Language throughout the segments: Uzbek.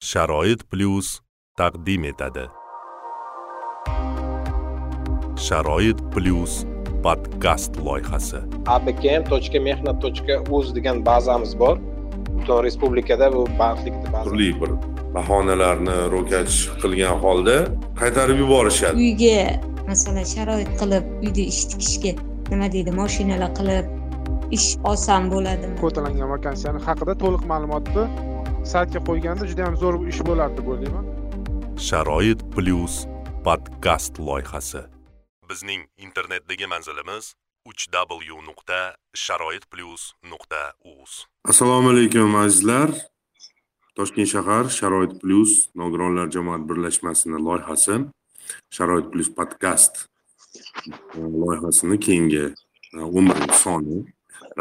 sharoit plyus taqdim etadi. Sharoit plyus podkast loyihasi. Abkm mehnat uz degan bazamiz bor. Butun respublikada bu bandlikni turli bir bahonalarni ro'kach qilgan holda qaytarib yuborishadi. Uyga masalan sharoit qilib uyda ish tikishga nima deydi moshinalar qilib ish oson bo'ladimi? Kvotalangan vakansiyani haqida to'liq ma'lumotni saytga qo'yganda juda yam zo'r ish bo'lardi deb o'ylayman sharoit plyus podkast loyihasi. Bizning internetdagi manzilimiz uch w nuqta sharoit plyus nuqta uz assalomu alaykum azizlar. Toshkent shahar sharoit plyus nogironlar jamoat birlashmasini loyihasi sharoit plyus podkast loyihasini keyingi o'n birinchi soni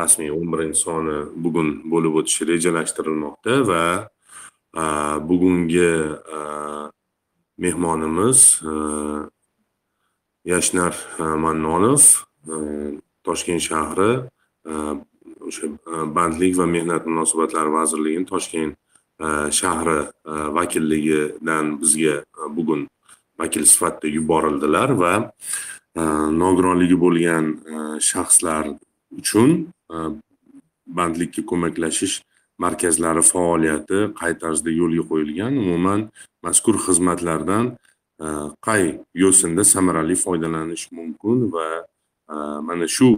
rasmiy o'n birinchi soni bugun bo'lib o'tishi rejalashtirilmoqda va bugungi mehmonimiz yashnar mannonov toshkent shahri o'sha bandlik va mehnat munosabatlari vazirligini toshkent shahri vakilligidan bizga bugun vakil sifatida yuborildilar va nogironligi bo'lgan shaxslar uchun bandlikka ko'maklashish markazlari faoliyati qay tarzda yo'lga qo'yilgan. Umuman mazkur xizmatlardan e, qay yo'sinda samarali foydalanish mumkin va e, mana shu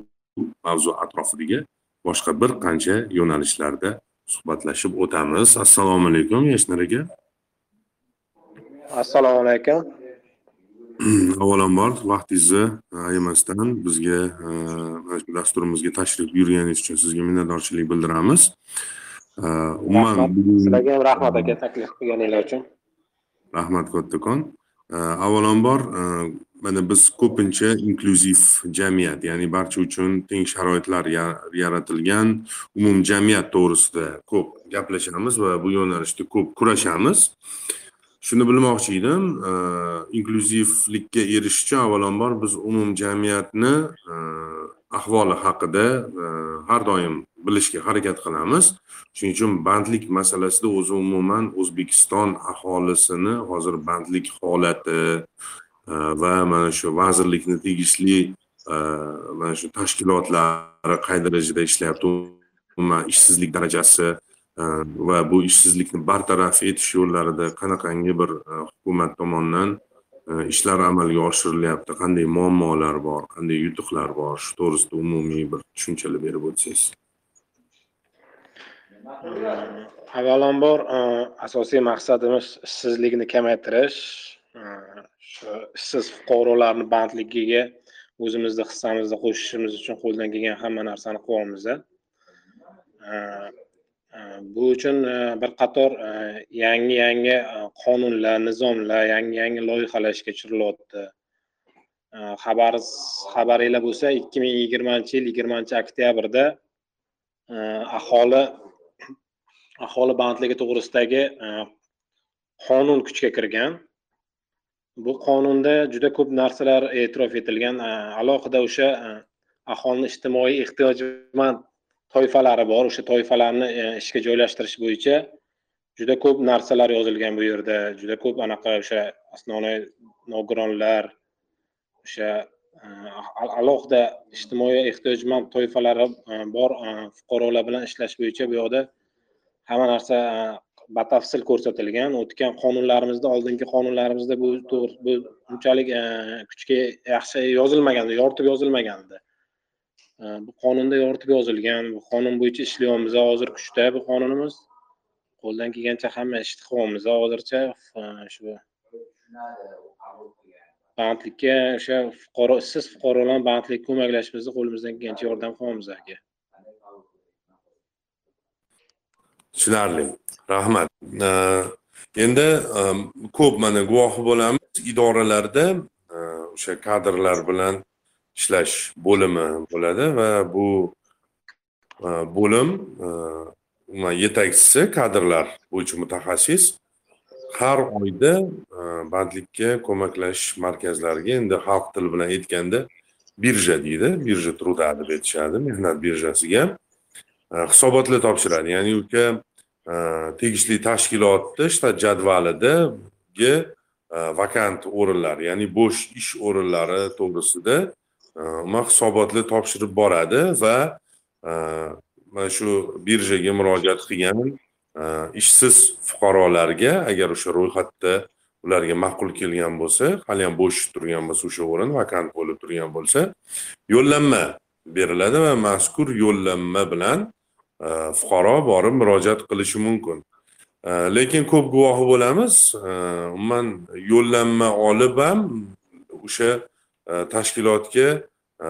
mavzu atrofidagi boshqa bir qancha yo'nalishlarda suhbatlashib o'tamiz. Assalomu alaykum yashnar aka assalomu alaykum. avvalambor vaqtingizni ayamasdan bizga mana shu dasturimizga tashrif buyurganingiz uchun sizga minnatdorchilik bildiramiz. Umuman sizlarga ham rahmat aka taklif qilganinglar uchun. Rahmat kattakon avvalambor mana biz ko'pincha inklyuziv jamiyat ya'ni barcha uchun teng sharoitlar yaratilgan umumjamiyat to'g'risida ko'p gaplashamiz va bu yo'nalishda ko'p kurashamiz shuni bilmoqchi edim. Inklyuzivlikka erishishcha avvalambor biz umumjamiyatni e, ahvoli haqida e, har doim bilishga harakat qilamiz. Shuning uchun bandlik masalasida o'zi umuman o'zbekiston aholisini hozir bandlik holati e, va mana shu vazirlikni tegishli mana shu tashkilotlari qay darajada ishlayapti umuman ishsizlik darajasi va bu ishsizlikni bartaraf etish yo'llarida qanaqangi bir e, hukumat tomonidan e, ishlar amalga oshirilyapti? Qanday muammolar bor? Qanday yutuqlar bor? Shu to'g'risida umumiy bir tushunchalar berib o'tsangiz. Avvalambor e, asosiy maqsadimiz ishsizlikni kamaytirish. Shu ishsiz fuqarolarni bandligiga o'zimizni hissamizni qo'shishimiz uchun qo'ldan kelgan hamma narsani qilyapmiz Э, bu uchun э, bir qator э, yangi yangi e, qonunlar nizomlar yangi yangi loyihalar ishga tushirilyapti e, xabar xabaringlar bo'lsa ikki ming yigirmanchi yil yigirmanchi oktyabrda e, aholi aholi bandligi to'g'risidagi qonun kuchga kirgan. Bu qonunda juda ko'p narsalar e'tirof etilgan alohida o'sha aholini ijtimoiy ehtiyojmand toifalari bor o'sha toifalarni e, ishga joylashtirish bo'yicha juda ko'p narsalar yozilgan bu yerda. Juda ko'p anaqa o'sha основной nogironlar o'sha e, alohida ijtimoiy ehtiyojmand toifalari e, bor fuqarolar bilan ishlash bo'yicha bu yoqda hamma narsa batafsil ko'rsatilgan. O'tgan qonunlarimizda oldingi qonunlarimizda bu to'g'ri bu unchalik kuchga yaxshi yozilmagandi yoritib yozilmagandi. Bu qonunda yoritib yozilgan bu qonun bo'yicha ishlayapmiz hozir kuchda bu qonunimiz. Qo'ldan kelgancha hamma ishni qilyapmiz hozircha e, shu bandlikka o'sha fuqaro ishsiz fuqarolarni bandlikka ko'maklashimizni qo'limizdan kelgancha yordam qilyapmiz aka. Tushunarli. Rahmat. Endi e, ko'p mana guvohi bo'lamiz. Idoralarda e, o'sha kadrlar bilan ishlash bo'limi bo'ladi va bu e, bo'lim e, yetakchisi kadrlar bo'yicha mutaxassis har oyda e, bandlikka ko'maklashish markazlariga endi xalq tili bilan aytganda birja deydi birja truda deb aytishadi mehnat birjasiga hisobotlar topshiradi. Ya'ni uka tegishli tashkilotni shtat jadvalidagi vakant o'rinlar ya'ni bo'sh ish o'rinlari to'g'risida Э, umuman hisobotlar topshirib boradi va э, mana shu birjaga murojaat qilgan э, ishsiz fuqarolarga agar o'sha ro'yxatda ularga ma'qul kelgan bo'lsa hali ham bo'sh turgan bo'lsa o'sha o'rin vakant bo'lib turgan bo'lsa yo'llanma beriladi va mazkur yo'llanma bilan e, fuqaro borib murojaat qilishi mumkin. E, lekin ko'p guvohi bo'lamiz. E, umuman yo'llanma olib ham o'sha E, tashkilotga e,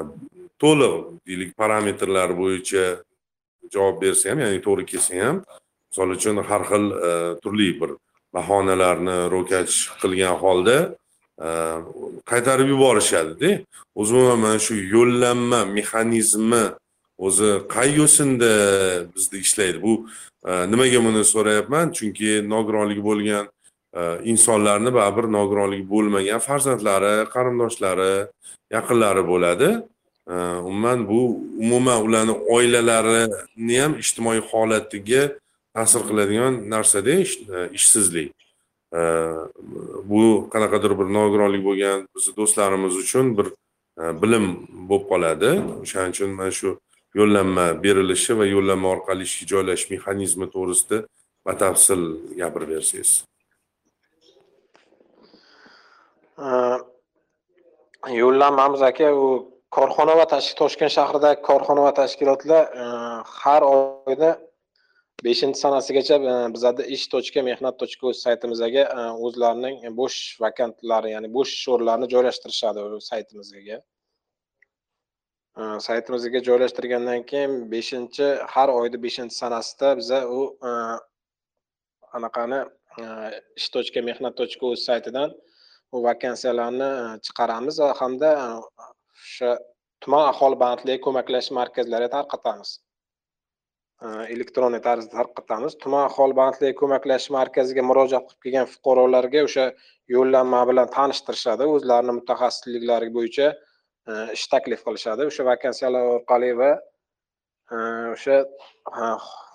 to'liq deylik parametrlar bo'yicha javob bersa ham ya'ni to'g'ri kelsa ham misol uchun har xil e, turli bir bahonalarni ro'kach qilgan holda qaytarib yuborishadida. O'zi umuman shu yo'llanma mexanizmi o'zi qay yo'sinda bizda ishlaydi? Bu nimaga buni so'rayapman? Chunki nogironligi bo'lgan Э, insonlarni baribir nogironligi bo'lmagan farzandlari qarindoshlari yaqinlari bo'ladi. Э, umuman bu umuman ularni oilalarini ham ijtimoiy holatiga ta'sir qiladigan narsada e, ishsizlik. Э, bu qanaqadir bir nogironlik bo'lgan bizni do'stlarimiz uchun bir e, bilim bo'lib qoladi. O'shaning uchun mana shu yo'llanma berilishi va yo'llanma orqali ishga joylashish mexanizmi to'g'risida batafsil gapirib bersangiz. Yo'llanmamiz aka u korxona va toshkent shahridagi korxona va tashkilotlar har oyda beshinchi sanasigacha bizada ish точка mehnat точка uz saytimizga o'zlarining bo'sh vakantlari ya'ni bo'sh ish o'rinlarini joylashtirishadi saytimizga. Saytimizga joylashtirgandan keyin beshinchi har oyni beshinchi sanasida biza u anaqani ish точка mehnat точка uz saytidan vakansiyalarni e, chiqaramiz va hamda e, o'sha tuman aholi bandligiga ko'maklashish markazlariga tarqatamiz. E, Elektronniy tarzda tarqatamiz. Tuman aholi bandligi ko'maklashish markaziga murojaat qilib kelgan fuqarolarga o'sha yo'llanma bilan tanishtirishadi. O'zlarini mutaxassisliklari bo'yicha ish taklif qilishadi. O'sha vakansiyalar orqali va o'sha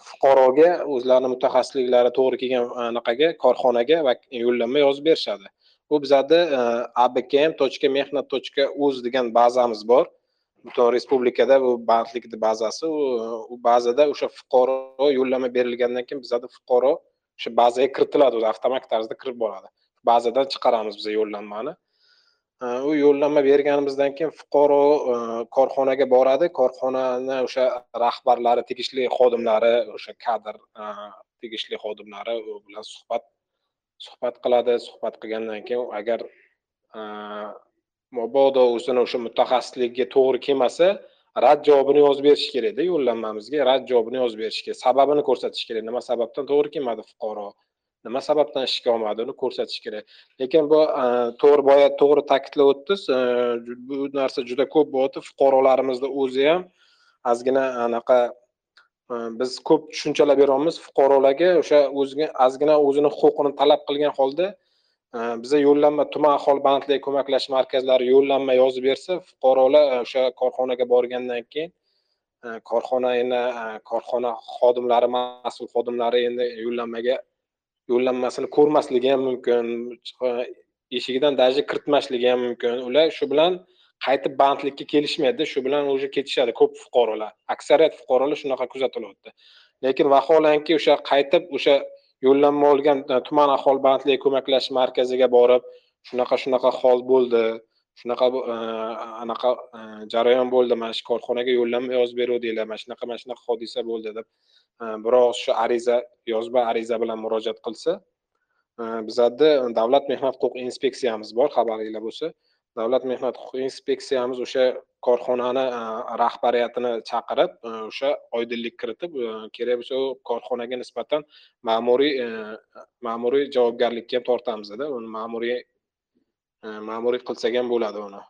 fuqaroga o'zlarini mutaxassisliklari to'g'ri kelgan anaqaga korxonaga yo'llanma yozib berishadi. U bizada e, abkm tochka mehnat tochka uz degan bazamiz bor. Butun respublikada bu bandlikni bazasi. U bazada o'sha fuqaro yo'llanma berilgandan keyin bizada fuqaro o'sha bazaga kiritiladi. O'zi avtomatik tarzda kirib boradi. Bazadan chiqaramiz biz yo'llanmani. E, u yo'llanma berganimizdan keyin fuqaro e, korxonaga boradi. Korxonani o'sha rahbarlari tegishli xodimlari o'sha kadr e, tegishli xodimlari u bilan suhbat suhbat qiladi suhbat qilgandan keyin agar mabodo o'zini o'sha mutaxassisligiga to'g'ri kelmasa rad javobini yozib berish kerakda yo'llanmamizga rad javobini yozib berish kerak. Sababini ko'rsatish kerak. Nima sababdan to'g'ri kelmadi fuqaro? Nima sababdan ishga olmadi uni ko'rsatish kerak. Lekin bu to'g'ri boya to'g'ri ta'kidlab o'tdingiz bu narsa juda ko'p bo'lyapti fuqarolarimizni o'zi ham ozgina anaqa biz ko'p tushunchalar beryapmiz fuqarolarga o'sha o'ziga ozgina o'zini huquqini talab qilgan holda e, biza yo'llanma tuman aholi bandligiga ko'maklashish markazlari yo'llanma yozib bersa fuqarolar e, o'sha korxonaga borgandan keyin e, korxona endi korxona xodimlari mas'ul xodimlari endi yo'llanmaga yo'llanmasini ko'rmasligi ham mumkin eshigidan даже kiritmasligi ham mumkin. Ular shu bilan qaytib bandlikka kelishmaydida shu bilan уже ketishadi. Ko'p fuqarolar aksariyat fuqarolar shunaqa kuzatilyapti. Lekin vaholanki o'sha qaytib o'sha yo'llanma olgan e, tuman aholi bandligi ko'maklash markaziga borib shunaqa shunaqa hol bo'ldi. Shunaqa e, anaqa e, jarayon bo'ldi. Mana shu korxonaga yo'llanma yozib beruvdinglar mana shunaqa mana shunaqa hodisa bo'ldi deb biroz shu ariza yozma ariza bilan murojaat qilsa bizada davlat mehnat huquq inspeksiyamiz bor xabaringlar bo'lsa. Davlat mehnat huquqi inspeksiyamiz o'sha korxonani e, rahbariyatini chaqirib e, o'sha oydinlik kiritib e, kerak bo'lsa u korxonaga nisbatan ma'muriy ma'muriy javobgarlikka ham tortamizda uni ma'muriy ma'muriy qilsak ham bo'ladi uni.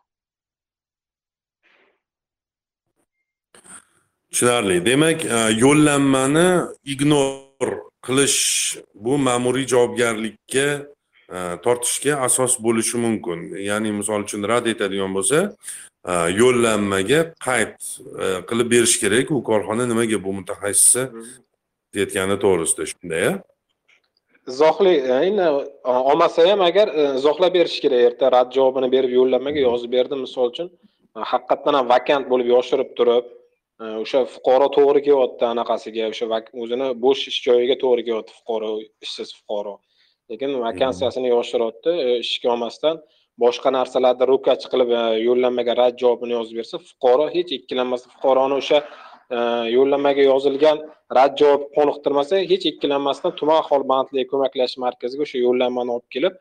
Tushunarli. Demak yo'llanmani ignor qilish bu ma'muriy javobgarlikka tortishga asos bo'lishi mumkin. Ya'ni misol uchun rad etadigan bo'lsa yo'llanmaga qayd qilib berish kerak. U korxona nimaga bu mutaxassisni aytayotgani to'g'risida shunday izohli endi olmasa ham agar e, izohlab berish kerak. Erta rad javobini berib yo'llanmaga yozib berdim. Misol uchun haqiqatdan ham vakant bo'lib yoshirib turib e, o'sha fuqaro to'g'ri kelyapti anaqasiga. O'sha o'zini bo'sh ish joyiga to'g'ri kelyapti fuqaro ishsiz fuqaro lekin vakansiyasini yoshiryapti e, ishga olmasdan boshqa narsalarda ro'kach qilib yo'llanmaga rad javobini yozib bersa fuqaro hech ikkilanmasdan fuqaroni o'sha yo'llanmaga yozilgan rad javob qoniqtirmasa hech ikkilanmasdan tuman aholi bandlik ko'maklash markaziga o'sha yo'llanmani olib kelib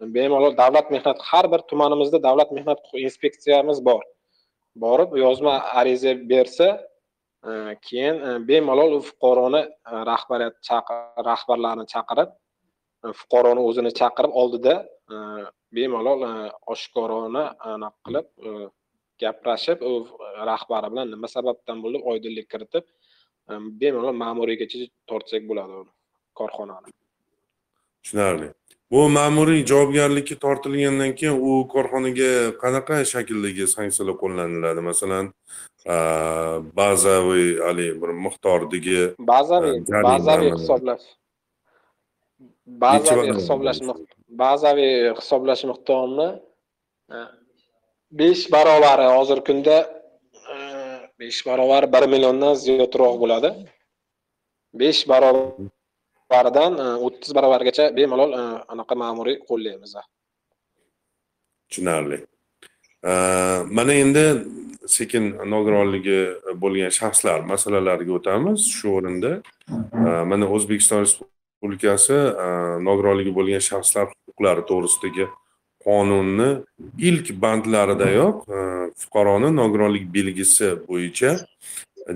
bemalol davlat mehnat har bir tumanimizda davlat mehnat inspeksiyamiz bor. Borib yozma ariza bersa e, keyin e, bemalol u fuqaroni e, rahbariyat rahbarlarini chaqirib fuqaroni o'zini chaqirib oldida bemalol oshkorona anaqa qilib gaplashib u rahbari bilan nima sababdan bo'lib oydinlik kiritib bemalol ma'muriygacha tortsak bo'ladi uni korxonani. Tushunarli. Bu ma'muriy javobgarlikka tortilgandan keyin u korxonaga qanaqa shakldagi sanksiyalar qo'llaniladi? Masalan bazaviy haligi bir miqdordagi bazaviy bazaviy hisoblash bazaviy hisoblash bazaviy hisoblash miqdorini besh barobar hozirgi kunda e, besh barobar bir milliondan ziyodroq bo'ladi. Besh barobardan e, o'ttiz barobargacha bemalol e, anaqa ma'muriy qo'llaymiz. Tushunarli. Mana endi sekin nogironligi bo'lgan shaxslar masalalariga o'tamiz shu o'rinda. Mana o'zbekiston respublikasi E, nogironligi bo'lgan shaxslar huquqlari to'g'risidagi qonunni ilk bandlaridayoq e, fuqaroni nogironlik belgisi bo'yicha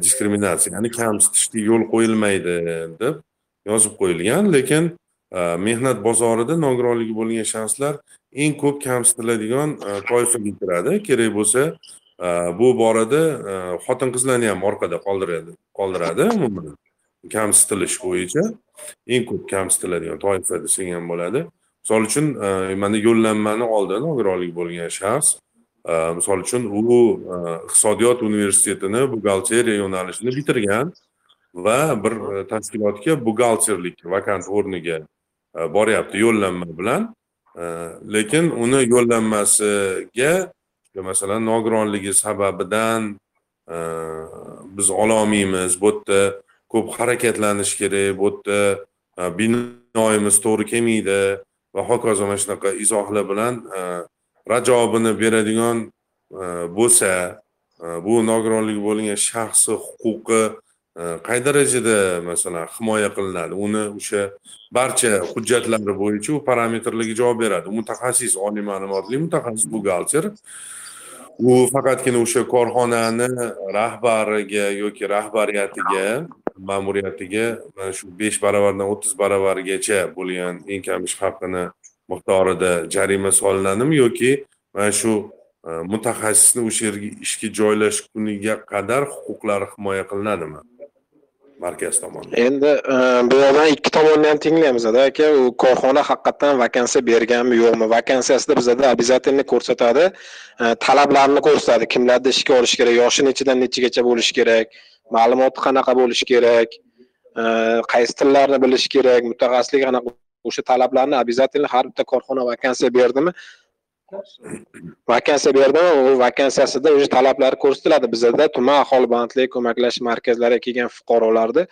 diskriminatsiya ya'ni kamsitishga yo'l qo'yilmaydi deb yozib qo'yilgan. Lekin e, mehnat bozorida nogironligi bo'lgan shaxslar eng ko'p kamsitiladigan toifaga kiradi. Kerak bo'lsa bu borada xotin qizlarni ham orqada qoldiradi qoldiradi umuman. Kamsitilish bo'yicha eng ko'p kamsitiladigan toifa desak ham bo'ladi. Misol uchun e, mana yo'llanmani oldi nogironligi bo'lgan shaxs e, misol uchun u e, iqtisodiyot universitetini buxgalteriya yo'nalishini bitirgan va bir tashkilotga buxgalterlik vakant o'rniga boryapti yo'llanma bilan. Lekin uni yo'llanmasiga masalan nogironligi sababidan biz ololmaymiz bu yerda ko'p harakatlanish kerak bu yerda binoyimiz to'g'ri kelmaydi va hokazo mana shunaqa izohlar bilan e, rad javobini beradigan bo'lsa bu nogironligi bo'lgan shaxsni huquqi qay darajada masalan himoya qilinadi? Uni o'sha barcha hujjatlari bo'yicha u parametrlarga javob beradi. Mutaxassis oliy ma'lumotli mutaxassis buxgalter u faqatgina o'sha korxonani rahbariga yoki rahbariyatiga ma'muriyatiga mana shu besh baravardan o'ttiz baravargacha bo'lgan eng kam ish haqini miqdorida jarima solinadimi yoki mana shu e, mutaxassisni o'sha yerga ishga joylash kuniga qadar huquqlari himoya qilinadimi? Markaz tomonidan. Endi e, bu yoqdan ikki tomonni ham tinglaymizda aka. U korxona haqiqatdan vakansiya berganmi yo'qmi? Vakansiyasida bizada обязательно ko'rsatadi. E, talablarni ko'rsatadi. Kimlarni ishga olish kerak yoshi nechidan nechagacha bo'lishi kerak. Ma'lumoti qanaqa bo'lishi kerak e, qaysi tillarni bilishi kerak mutaxassislik qanaqa o'sha talablarni обязательно har bitta korxona vakansiya berdimi? Vakansiya berdimi? U vakansiyasida o'sha talablari ko'rsatiladi bizada. Tuman aholi bandlik ko'maklashish markazlariga kelgan fuqarolarni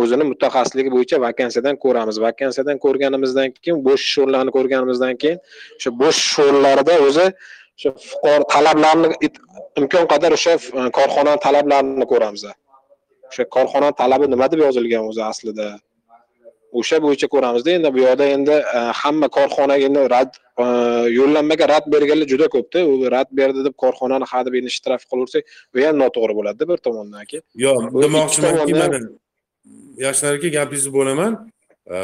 o'zini mutaxassisligi bo'yicha vakansiyadan ko'ramiz. Vakansiyadan ko'rganimizdan keyin bo'sh ish o'rinlarini ko'rganimizdan keyin o'sha bo'sh ish o'rinlarida o'zi o'sha fuqaro talablarini imkon qadar o'sha e, korxonani talablarini ko'ramiz. O'sha korxona talabi nima deb yozilgan o'zi aslida? O'sha bo'yicha ko'ramizda endi bu yoqda endi e, hamma korxonaga endi rad e, yo'llanmaga rad berganlar juda ko'pda. U rad berdi deb korxonani hadeb endi shtraf qilaversak bu ham noto'g'ri bo'ladida bir tomondan aka yo'q demoqchimanki mana yashnar aka gapingizni bo'laman. E,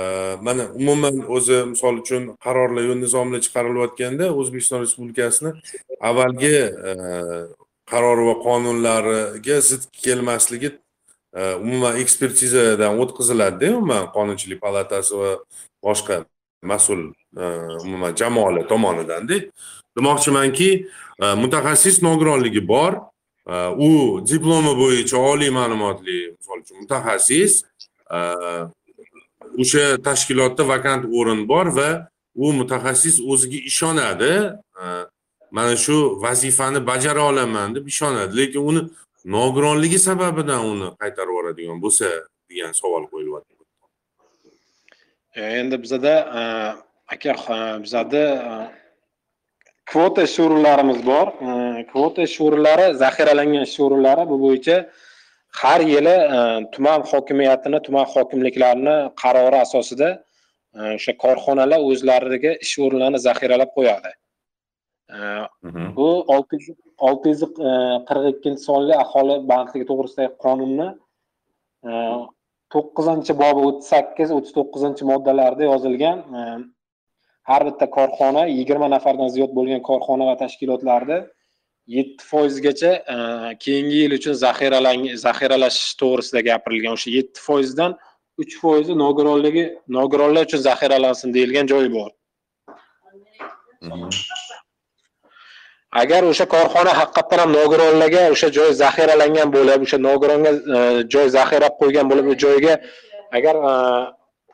mana umuman o'zi misol uchun qarorlar yo'l nizomlar chiqarilayotganda o'zbekiston respublikasini avvalgi qarori va qonunlariga zid kelmasligi Э, umuman ekspertizadan o'tkaziladida umuman qonunchilik palatasi va boshqa mas'ul e, umuman jamoalar tomonidanda demoqchimanki e, mutaxassis nogironligi bor. E, u diplomi bo'yicha oliy ma'lumotli misol uchun mutaxassis o'sha tashkilotda vakant o'rin bor va u mutaxassis o'ziga ishonadi. Mana shu vazifani bajara olaman deb ishonadi. Lekin uni nogironligi sababidan uni qaytarib yuboradigan bo'lsa degan savol qo'yilyapti. Endi bizada aka bizada kvota ish o'rinlarimiz bor kvota ish o'rinlari zaxiralangan ish o'rinlari bu bo'yicha har yili tuman hokimiyatini tuman hokimliklarini qarori asosida o'sha korxonalar o'zlariga ish o'rinlarini zaxiralab qo'yadi. Bu olti yuz olti yuz e, qirq ikkinchi sonli aholi bandligi to'g'risidagi qonunni e, to'qqizinchi bobi o'ttiz sakkiz o'ttiz to'qqizinchi moddalarida yozilgan e, har bitta korxona yigirma nafardan ziyod bo'lgan korxona va tashkilotlarda yetti foizgacha keyingi yil uchun zaxiralang zaxiralash to'g'risida gapirilgan. O'sha yetti foizdan uch foizi nogironligi nogironlar uchun zaxiralansin deyilgan joyi bor. Mhmm. Agar o'sha korxona haqiqatdan ham nogironlarga o'sha joy zaxiralangan bo'lib o'sha nogironga e, joy zaxiralab qo'ygan bo'lib u joyga agar e,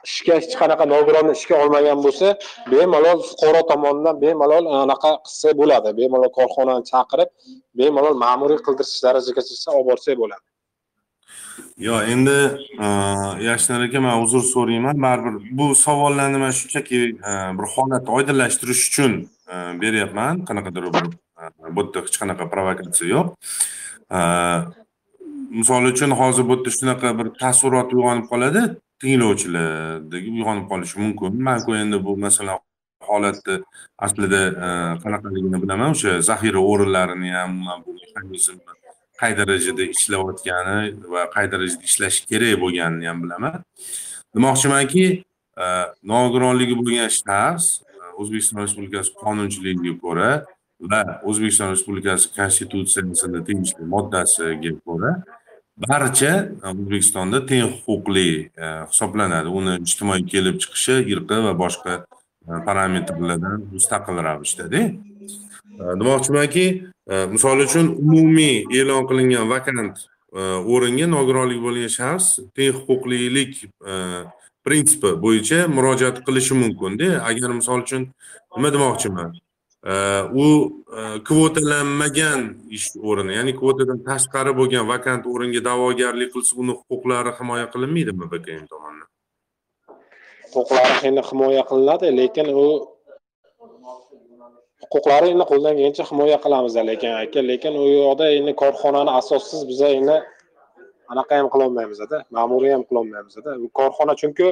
ishga hech qanaqa nogironni ishga olmagan bo'lsa bemalol fuqaro tomonidan bemalol e, anaqa qilsa bo'ladi. Bemalol korxonani chaqirib bemalol ma'muriy qildirish darajagacha olib borsak bo'ladi. Yo endi yashnor aka man uzr so'rayman. Baribir bu savollarni man shunchaki bir holatni oydinlashtirish uchun beryapman. Qanaqadir bir bu yerda hech qanaqa provokatsiya yo'q misol uchun hozir bu yerda shunaqa bir taassurot uyg'onib qoladi tinglovchilarda uyg'onib qolishi mumkin manku endi bu masalan holatni aslida qanaqaligini bilaman o'sha zaxira o'rinlarini ham bu mexanizmni qay darajada ishlayotgani va qay darajada ishlashi kerak bo'lganini ham bilaman demoqchimanki nogironligi bo'lgan shaxs o'zbekiston respublikasi qonunchiligiga ko'ra va o'zbekiston respublikasi konstitutsiyasini tegishli moddasiga ko'ra barcha e, o'zbekistonda teng huquqli e, hisoblanadi. Uni ijtimoiy kelib chiqishi irqi va boshqa e, parametrlardan mustaqil ravishdada demoqchimanki misol uchun umumiy e'lon qilingan vakant o'ringa nogironligi bo'lgan shaxs teng huquqlilik prinsipi bo'yicha murojaat qilishi mumkinda agar misol uchun nima demoqchiman? U e, kvotalanmagan ish o'rni ya'ni kvotadan tashqari bo'lgan vakant o'ringa da'vogarlik qilsa uni huquqlari himoya qilinmaydimi bkm tomonidan huquqlari endi himoya qilinadi lekin u huquqlari endi qo'ldan kelgancha himoya qilamiz lekin aka lekin u yoqda endi korxonani asossiz biza endi anaqa ham qilolmaymizda ma'muriy ham qilolmaymizda. Korxona chunki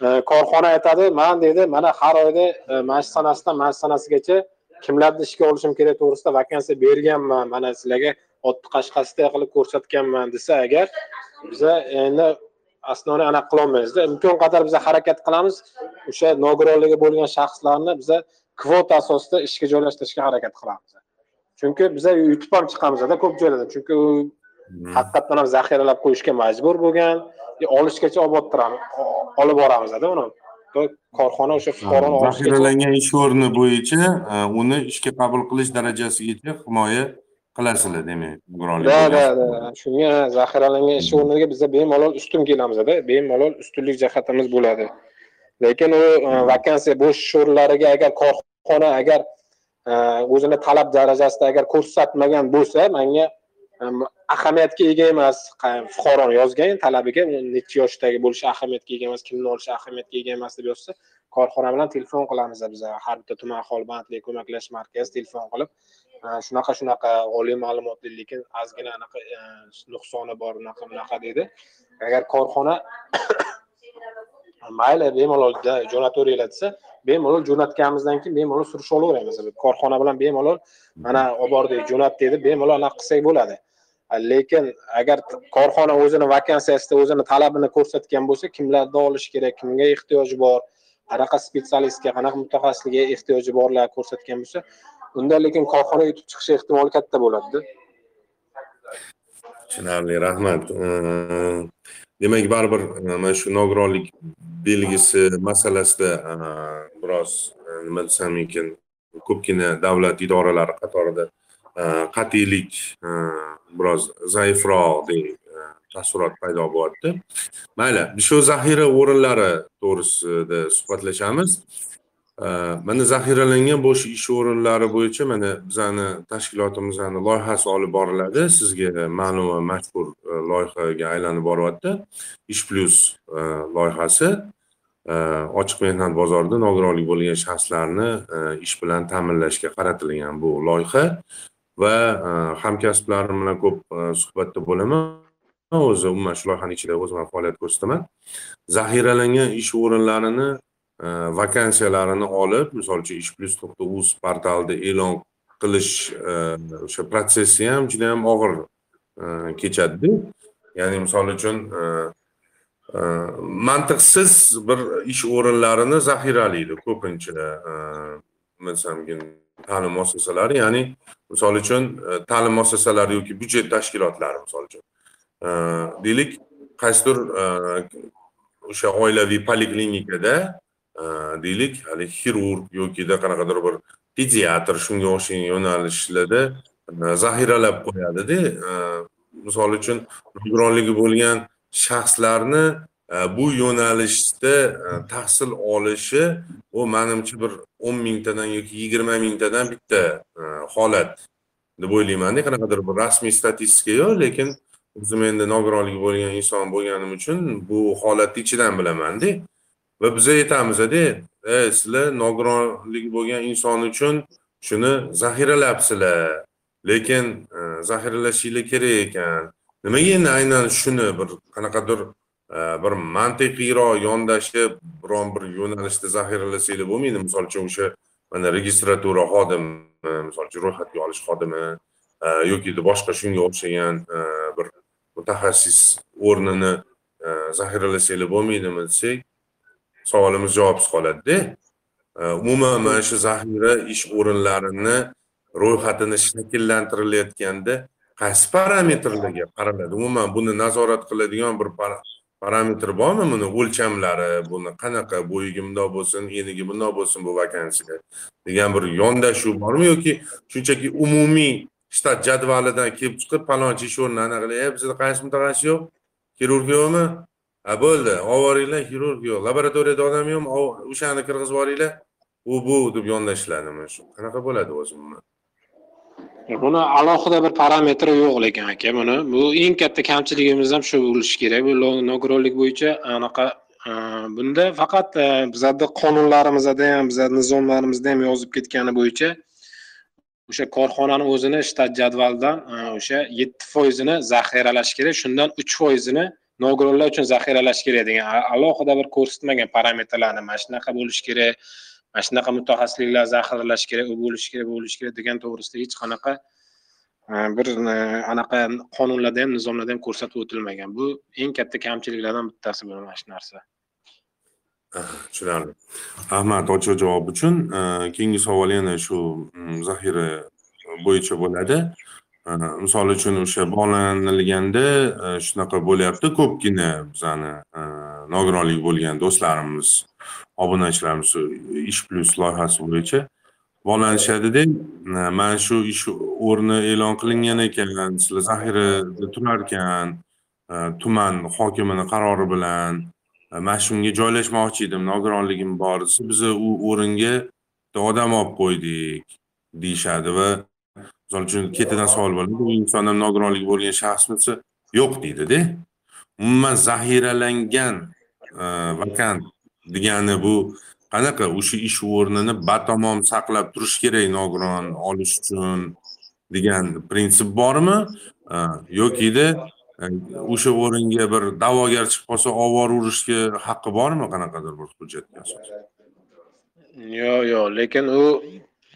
korxona aytadi man deydi mana har oyda mana shu sanasidan mana shu sanasigacha kimlarni ishga olishim kerak to'g'risida vakansiya berganman. Mana sizlarga otni qashqasiday qilib ko'rsatganman desa agar biza endi основной anaqa qilolmaymizda. Imkon qadar biza harakat qilamiz. O'sha nogironligi bo'lgan shaxslarni biza kvota asosida ishga joylashtirishga harakat qilamiz chunki biza yutib ham chiqamizda ko'p joylarda. Chunki u haqiqatdan ham zaxiralab qo'yishga majbur bo'lgan olishgacha olib bortiramiz olib boramizda uni. Korxona o'sha fuqaroni zaxiralangan ish o'rni bo'yicha uni ishga qabul qilish darajasigacha himoya qilasizlar demak да да да shunga zaxiralangan ish o'rniga biza bemalol ustun kelamizda bemalol ustunlik jihatimiz bo'ladi. Lekin u vakansiya bo'sh ish o'rinlariga agar korxona agar o'zini talab darajasida agar ko'rsatmagan bo'lsa manga ahamiyatga ega emas fuqaroni yozgan talabiga nechi yoshdagi bo'lishi ahamiyatga ega emas kimni olishi ahamiyatga ega emas deb yozsa korxona bilan telefon qilamiz biz e, har bitta tuman aholi bandlik ko'maklash markazi telefon qilib e, shunaqa shunaqa oliy ma'lumotli lekin ozgina anaqa e, nuqsoni bor unaqa bunaqa deydi agar korxona mayli bemalol jo'nataveringlar desa bemalol jo'natganimizdan keyin bemalol surishib olaveramiz. Korxona bilan bemalol mana olib bordik jo'nat deb bemalol anaqa qilsak bo'ladi. Lekin agar korxona o'zini vakansiyasida o'zini talabini ko'rsatgan bo'lsa kimlarni olish kerak kimga ehtiyoji bor qanaqa spetsialistga qanaqa mutaxassisga ehtiyoji borlar ko'rsatgan bo'lsa unda lekin korxona yutib chiqish ehtimoli katta bo'ladida. Tushunarli rahmat. Demak baribir e, mana shu nogironlik belgisi masalasida e, biroz e, nima desam ekan ko'pgina davlat idoralari qatorida Э, qat'iylik э, biroz zaifroq deb э, taassurot paydo bo'lyapti. Mayli shu zaxira o'rinlari to'g'risida suhbatlashamiz. Mana zaxiralangan bo'sh ish o'rinlari bo'yicha mana bizani tashkilotimizni loyihasi olib boriladi. Sizga ma'lum va mashhur e, loyihaga aylanib boryapti. Ish plyus e, loyihasi. E, ochiq mehnat bozorida nogironligi bo'lgan shaxslarni ish bilan ta'minlashga qaratilgan bu loyiha. Va e, hamkasblarim bilan ko'p e, suhbatda bo'laman. O'zi umuman shu loyihani ichida o'zim ham faoliyat ko'rsataman. Zaxiralangan ish o'rinlarini e, vakansiyalarini olib misol uchun ish plyus nuqta uz portalida e'lon qilish o'sha protsessi ham juda yam og'ir kechadida ya'ni misol uchun mantiqsiz bir ish o'rinlarini zaxiralaydi ko'pincha desam ta'lim muassasalari ya'ni misol uchun e, ta'lim muassasalari yoki byudjet tashkilotlari misol uchun. E, deylik qaysidir e, o'sha oilaviy poliklinikada deylik hali xirurg yokida qanaqadir bir pediatr shunga o'xshagan yo'nalishlarda zaxiralab qo'yadida misol uchun nogironligi bo'lgan shaxslarni bu yo'nalishda tahsil olishi u manimcha bir o'n mingtadan yoki yigirma mingtadan bitta e, holat deb o'ylaymanda qanaqadir bir rasmiy statistika yo'q lekin o'zim endi nogironligi bo'lgan inson bo'lganim uchun bu holatni ichidan bilamanda va biz aytamizda e sizlar nogironligi bo'lgan inson uchun shuni zaxiralabsizlar. Lekin e, zaxiralashinglar kerak ekan. Nimaga endi aynan shuni bir qanaqadir Э, bir mantiqiyroq yondashib biron bir yo'nalishda zaxiralasanglar bo'lmaydi. Misol uchun o'sha mana registratura xodimi misol uchun ro'yxatga olish xodimi e, yoki boshqa shunga o'xshagan e, bir mutaxassis o'rnini e, zaxiralasanglar bo'lmaydimi desak savolimiz javobsiz qoladida. Umuman mana shu zaxira ish o'rinlarini ro'yxatini shakllantirilayotganda qaysi parametrlarga qaraladi? Umuman buni nazorat qiladigan bir parametr bormi buni? O'lchamlari buni qanaqa bo'yiga bundoq bo'lsin eniga bundoq bo'lsin bu vakansiya degan bir yondashuv bormi yoki shunchaki umumiy shtat jadvalidan kelib chiqib palonchi ish o'rnini anaqa qilib bizda qaysi mutaxassis yo'q? Xirurg yo'qmi? A bo'ldi. Olib yuboringlar xirurg yo'q. Laboratoriyada odam yo'qmi? O'shani kirgizib yuboringlar u bu deb yondashiladimi shu. Qanaqa bo'ladi o'zi umuman E, buni alohida bir parametri yo'q lekin aka buni bu eng katta kamchiligimiz ham shu bo'lishi kerak. Bu nogironlik bo'yicha anaqa e, bunda faqat e, bizani qonunlarimizda ham bizani nizomlarimizda ham yozib ketgani bo'yicha o'sha korxonani o'zini shtat jadvalidan e, o'sha yetti foizini zaxiralash kerak. Shundan uch foizini nogironlar uchun zaxiralash kerak degan alohida bir ko'rsatmagan parametrlarni mana shunaqa bo'lishi kerak. Mana shunaqa mutaxassisliklar zaxiralash kerak u bo'lishi kerak bu bo'lishi kerak degan to'g'risida hech qanaqa e, bir e, anaqa qonunlarda ham nizomlarda ham ko'rsatib o'tilmagan. Bu eng katta kamchiliklardan bittasi bu mana shu narsa. Tushunarli. Rahmat ochiq javob uchun e, keyingi savol yana shu mm, zaxira bo'yicha bo'ladi. Misol uchun o'sha bog'lanilganda shunaqa bo'lyapti ko'pgina bizani nogironligi bo'lgan do'stlarimiz obunachilarimiz ish plyus loyihasi bo'yicha. Bog'lanishadida mana shu ish o'rni e'lon qilingan ekan sizlar zaxirada turar ekan e, tuman hokimini qarori bilan e, mana shunga joylashmoqchi edim nogironligim bor desa biza u o'ringa odam olib qo'ydik deyishadi va misol uchun ketidan savol bo'ladi bu inson ham nogironligi bo'lgan shaxsmi desa yo'q deydida umuman zaxiralangan e, vakant degani bu. Qanaqa o'sha ish o'rnini batamom saqlab turish kerak nogiron olish uchun degan prinsip bormi? Yokida e, o'sha o'ringa bir da'vogar chiqib qolsa olib urishga haqqi bormi qanaqadir bir hujjatga asosan yo'q yo'q lekin u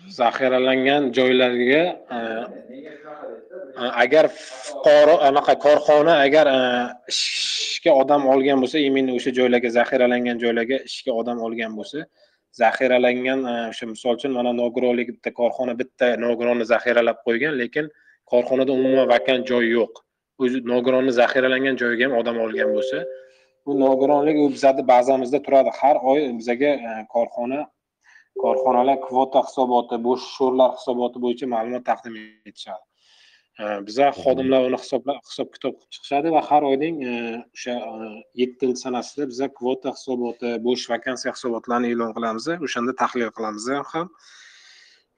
zaxiralangan joylarga e, e, agar fuqaro anaqa korxona agar e, ishga odam olgan bo'lsa именно o'sha joylarga zaxiralangan joylarga ishga odam olgan bo'lsa zaxiralangan o'sha misol uchun mana nogironlik bitta korxona bitta nogironni zaxiralab qo'ygan lekin korxonada umuman vakant joy yo'q. O'zi nogironni zaxiralangan joyiga ham odam olgan bo'lsa bu nogironlik u bizani bazamizda turadi. Har oy bizaga korxona korxonalar kvota hisoboti bo'sh o'rinlar hisoboti bo'yicha ma'lumot taqdim etishadi. Biza xodimlar uni hisoblab hisob kitob qilib chiqishadi va har oyning o'sha yettinchi sanasida biza kvota hisoboti bo'sh vakansiya hisobotlarini e'lon qilamiz o'shanda tahlil qilamiz ham.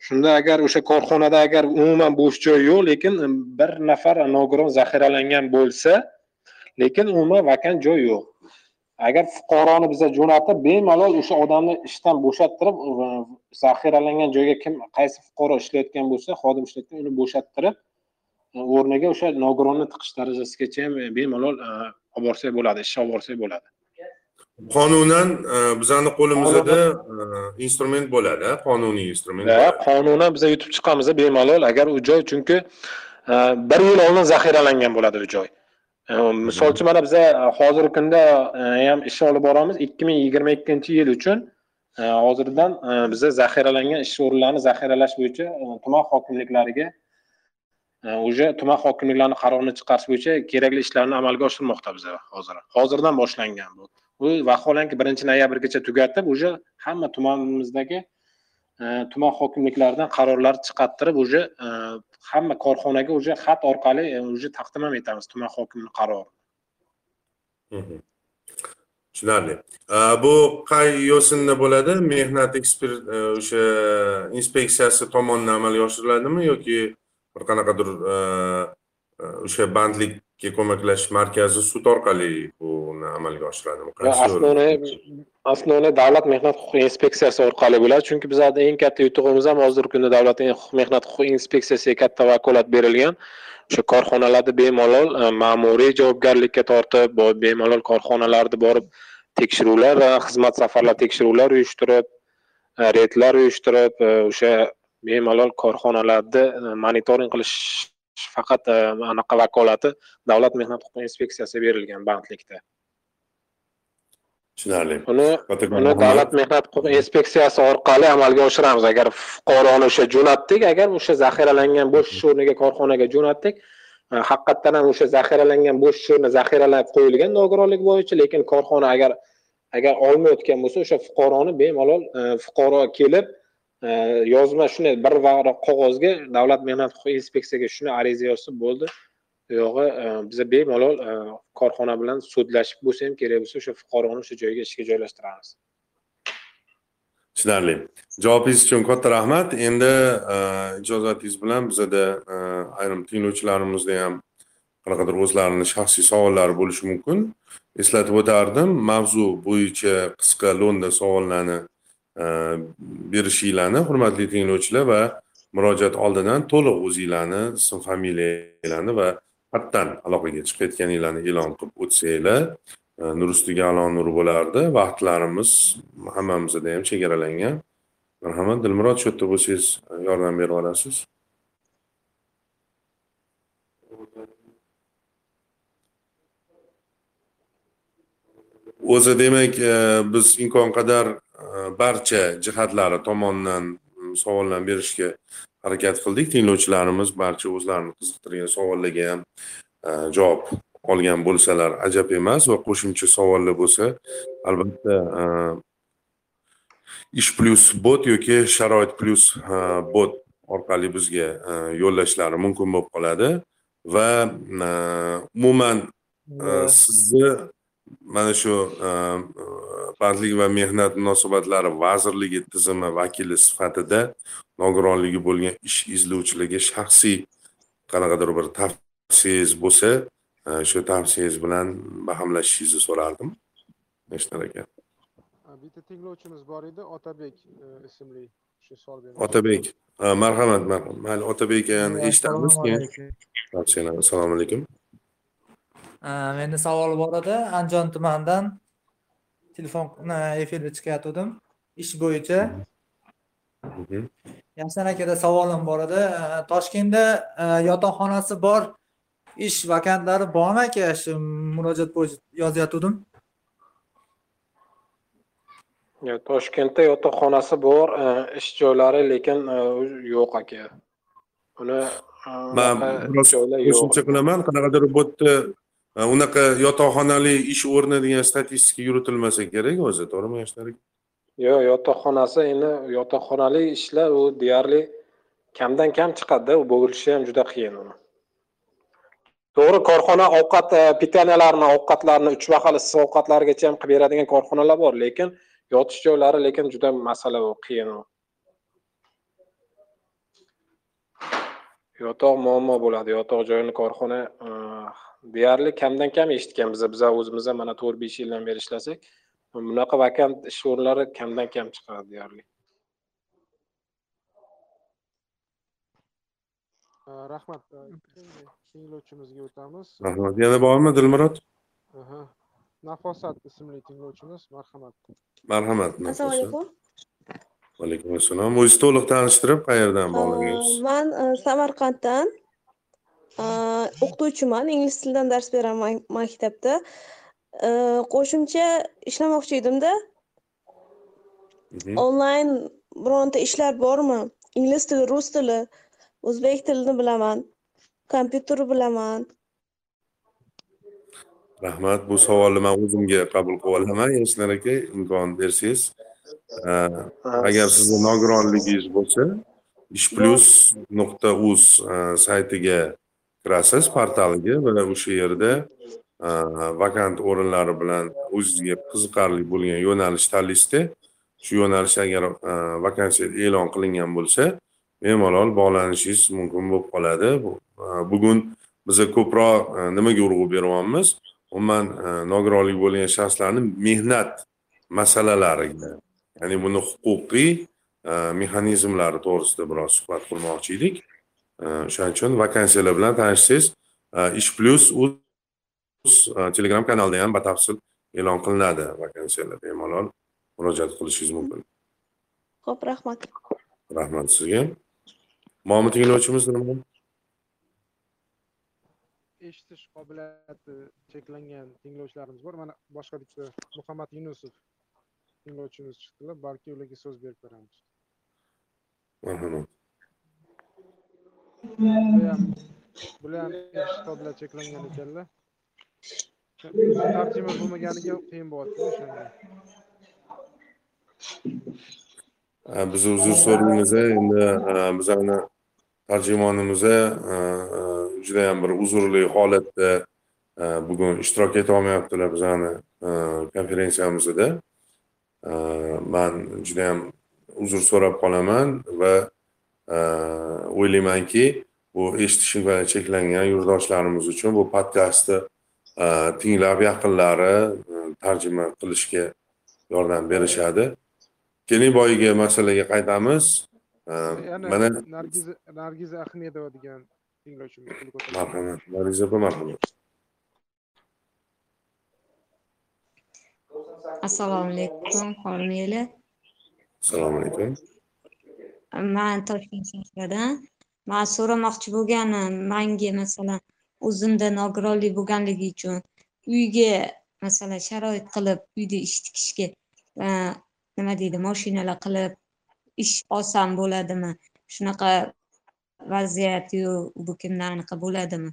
Shunda agar o'sha korxonada agar umuman bo'sh joy yo'q lekin bir nafar nogiron zaxiralangan bo'lsa lekin umuman vakant joy yo'q agar fuqaroni biza jo'natib bemalol o'sha odamni ishdan bo'shattirib zaxiralangan joyga kim qaysi fuqaro ishlayotgan bo'lsa xodim ishlayotgan uni bo'shattirib o'rniga o'sha nogironni tiqish darajasigacha ham bemalol olib borsak bo'ladi ishga olib borsak bo'ladi. Qonunan e, bizani qo'limizda e, instrument bo'ladi qonuniy instrument. Qonunan biza yutib chiqamiz bemalol agar u joy chunki e, bir yil oldin zaxiralangan bo'ladi u joy Ehm, misol uchun mana biza e, hozirgi kunda e, ham ish olib boramiz. Ikki ming yigirma ikkinchi yil uchun e, hozirdan biza zaxiralangan ish o'rinlarini zaxiralash bo'yicha tuman hokimliklariga уже tuman hokimliklarini qarorini chiqarish bo'yicha kerakli ishlarni amalga oshirmoqda biza hozir. Hozirdan boshlangan bu. Bu vaholanki birinchi noyabrgacha tugatib уже hamma tumanimizdagi tuman hokimliklaridan qarorlar chiqartirib уже hamma korxonaga уже xat orqali e, уже taqdim ham etamiz tuman hokimini qarorini tushunarli. Bu qay yo'sinda bo'ladi? Mehnat ekspert o'sha inspeksiyasi tomonidan amalga oshiriladimi yoki bir qanaqadir e, e, o'sha bandlik ko'maklashish markazi sud orqali buni amalga oshiradimi основной основной davlat mehnat huquqiy inspeksiyasi orqali bo'ladi chunki bizani eng katta yutug'imiz ham hozirgi kunda davlat mehnat huquqiy inspeksiyasiga katta vakolat berilgan o'sha korxonalarni bemalol e, ma'muriy javobgarlikka tortib bemalol korxonalarni borib tekshiruvlar va xizmat safarlar tekshiruvlar uyushtirib reydlar uyushtirib o'sha bemalol korxonalarni e, monitoring qilish faqat e, anaqa vakolati davlat mehnat huquqiy inspeksiyasiga berilgan bandlikda. Tushunarli. Uni uni davlat mehnat huquqiy inspeksiyasi orqali amalga oshiramiz. Agar fuqaroni o'sha jo'natdik agar o'sha zaxiralangan bo'sh ish o'rniga korxonaga jo'natdik e, haqiqatdan ham o'sha zaxiralangan bo'sh ish o'rni zaxiralab qo'yilgan nogironlik bo'yicha lekin korxona agar agar olmayotgan bo'lsa o'sha fuqaroni bemalol fuqaro kelib yozma shunday bir varaq qog'ozga davlat mehnat huquqi inspeksiyasiga shuni ariza yozsa bo'ldi. Uyog'i e, biza bemalol e, korxona bilan sudlashib bo'lsa ham kerak bo'lsa o'sha fuqaroni o'sha joyga ishga joylashtiramiz. Tushunarli. Javobingiz uchun katta rahmat. Endi e, ijozatingiz bilan bizada ayrim tinglovchilarimizda ham qanaqadir o'zlarini shaxsiy savollari bo'lishi mumkin. Eslatib o'tardim mavzu bo'yicha qisqa lo'nda savollarni Э, berishinglarni hurmatli tinglovchilar va murojaat oldidan to'liq o'zinglarni ism familiyanglarni va xatdan aloqaga chiqayotganinglarni e'lon qilib o'tsanglar e, nur ustiga alo nur bo'lardi. Vaqtlarimiz hammamizda ham chegaralangan. Marhamat dilmurod shu yerda bo'lsangiz yordam berib olasiz. O'zi demak e, biz imkon qadar barcha jihatlari tomonidan savollarni berishga harakat qildik. Tinglovchilarimiz barcha o'zlarini qiziqtirgan savollarga ham e, javob olgan bo'lsalar ajab emas va qo'shimcha savollar bo'lsa albatta e, ish plyus bot yoki sharoit plyus bot orqali bizga yo'llashlari mumkin bo'lib qoladi. Va umuman sizni mana shu bandlik va mehnat munosabatlari vazirligi tizimi vakili sifatida nogironligi bo'lgan ish izlovchilarga shaxsiy qanaqadir bir tavsiyangiz bo'lsa shu tavsiyangiz bilan bahamlashishingizni so'rardim. Eshnar aka bitta tinglovchimiz bor edi otabek e, ismli shu savol otabek. Marhamat marhamat. Mayli otabek akani eshitamiz keyin assalomu alaykum meni savol bor edi andijon tumanidan telefon efirga chiqayotgandim ish bo'yicha. Yashan akada savolim bor edi toshkentda yotoqxonasi bor ish vakantlari bormi aka? Shu murojaat bo'yicha yozayotgandim toshkentda yotoqxonasi bor ish joylari lekin yo'q aka. Uni man biroz qo'shimcha qilaman qanaqadir bu yerda Э, unaqa yotoqxonali ish o'rni degan statistika yuritilmasa kerak o'zi to'g'rimi yoshlar yo'q yotoqxonasi endi yotoqxonali ishlar u deyarli kamdan kam chiqadida u bo'lishi ham juda qiyin uni. To'g'ri korxona ovqat e, pitaniyalarni ovqatlarni uch mahal issiq ovqatlargacha ham qilib beradigan korxonalar bor lekin yotish joylari lekin juda masala u qiyin u. Yotoq muammo bo'ladi yotoq joyini korxona e, deyarli kamdan kam eshitgan biza biza o'zimiz ham mana to'rt besh yildan beri ishlasak bunaqa vakant ish o'rinlari kamdan kam chiqadi deyarli. Rahmat. Tinglovchimizga o'tamiz. Rahmat. Yana bormi dilmurod? Aha. nafosat ismli tinglovchimiz marhamat. Marhamat assalomu alaykum. Vaalaykum assalom o'zingizni to'liq tanishtirib qayerdan bog'langansiz? Man e, samarqanddan o'qituvchiman ingliz tilidan dars beraman maktabda E, qo'shimcha ishlamoqchi edimda. Onlayn bironta ishlar bormi? Ingliz tili rus tili o'zbek tilini bilaman kompyuter bilaman. Rahmat. Bu savolni man o'zimga qabul qilib olaman. Yashnar aka imkon bersangiz. Э, agar sizni nogironligingiz bo'lsa ish plyus nuqta uz saytiga kirasiz portaliga va o'sha yerda vakant o'rinlari bilan o'zizga qiziqarli bo'lgan yo'nalish tanlaysizda shu yo'nalish agar vakansiya e'lon qilingan bo'lsa bemalol bog'lanishingiz mumkin bo'lib qoladi. Bugun biza ko'proq nimaga urg'u beryapmiz? Umuman nogironlik bo'lgan shaxslarni mehnat masalalariga ya'ni buni huquqiy mexanizmlari to'g'risida biroz suhbat qilmoqchi edik. O'shaning uchun vakansiyalar bilan tanishsangiz ish plyus uz telegram kanalida ham batafsil e'lon qilinadi vakansiyalar bemalol murojaat qilishingiz mumkin ho'p rahmat rahmat sizga bormi tinglovchimiz nima eshitish qobiliyati cheklangan tinglovchilarimiz bor. Mana boshqa bitta muhammad yunusov tinglovchimiz chiqdilar balki ularga so'z berib beramiz marhamat bular ham qobiliyati cheklangan ekanlar tarjima bo'lmaganiga qiyin bo'lyapti o'shanga biz uzr so'raymiz endi bizani tarjimonimiz judayam bir uzrli holatda bugun ishtirok etolmayaptilar bizani e, konferensiyamizda man judayam uzr so'rab qolaman va o'ylaymanki bu eshitish imkoniyati cheklangan yurtdoshlarimiz uchun bu podkastni tinglab yaqinlari tarjima qilishga yordam berishadi. Keling boyagi masalaga qaytamiz. Mana nargiza nargiza ahmedova degan tinglovchimiz marhamat nariza opa marhamat. Assalomu alaykum hormiylar assalomu alaykum man toshkent shahridan man so'ramoqchi bo'lganim manga masalan o'zimda nogironlik bo'lganligi uchun uyga masalan sharoit qilib uyda ish tikishga e, nima deydi moshinalar qilib ish olsam bo'ladimi? Shunaqa vaziyatu bu kimda anaqa bo'ladimi?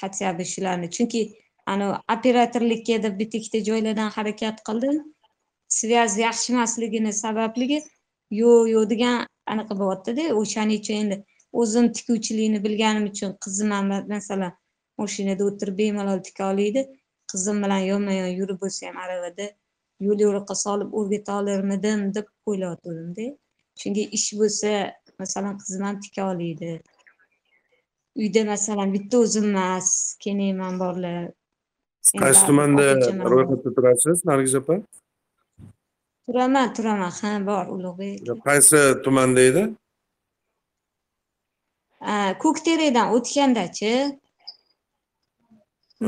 Хотя бы shularni. Chunki anavi operatorlikka deb bitta ikkita joylardan harakat qildim. Связь yaxshi emasligini sababligi yo'q yo'q degan anaqa bo'lyaptida o'shaning uchun endi o'zim tikuvchilikni bilganim uchun qizim ham ma- masalan mashinada o'tirib bemalol tika oladi qizim bilan yonma yon yurib bo'lsa ham aravada yo'l yo'riqqa solib o'rgata olurmidim deb o'ylayotgandimda chunki ish bo'lsa masalan qizim ham tika oladi uyda masalan bitta o'zim emas kelinman borlar. Qaysi tumanda ro'yxatda turasiz nargiza opa turaman turaman. Ha bor ulug'bek qaysi tumanda edi? Ko'kteredan o'tgandachi.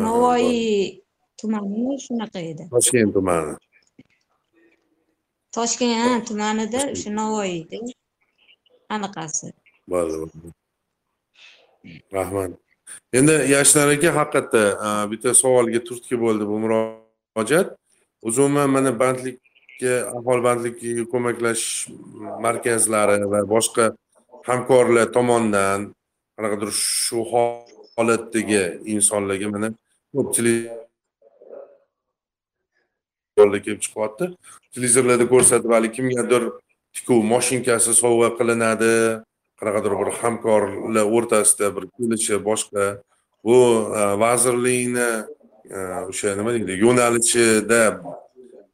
Navoiy tumanimi shunaqa edi. Toshkent tumani. Toshkent tumanida o'sha navoiyda anaqasi. Bo'ldi rahmat. Endi yashnar aka haqiqatda bitta savolga turtki bo'ldi bu murojaat. Umuman mana bandlikka aholi bandligiga ko'maklashish markazlari va boshqa hamkorlar tomonidan qanaqadir shu holatdagi insonlarga mana ko'pchilik kelib chiqyapti. Televizorlarda ko'rsatib haligi kimgadir tikuv moshinkasi sovg'a qilinadi qanaqadir bir hamkorlar o'rtasida bir kelishib boshqa. Bu e, vazirlikni e, o'sha nima deydi yo'nalishida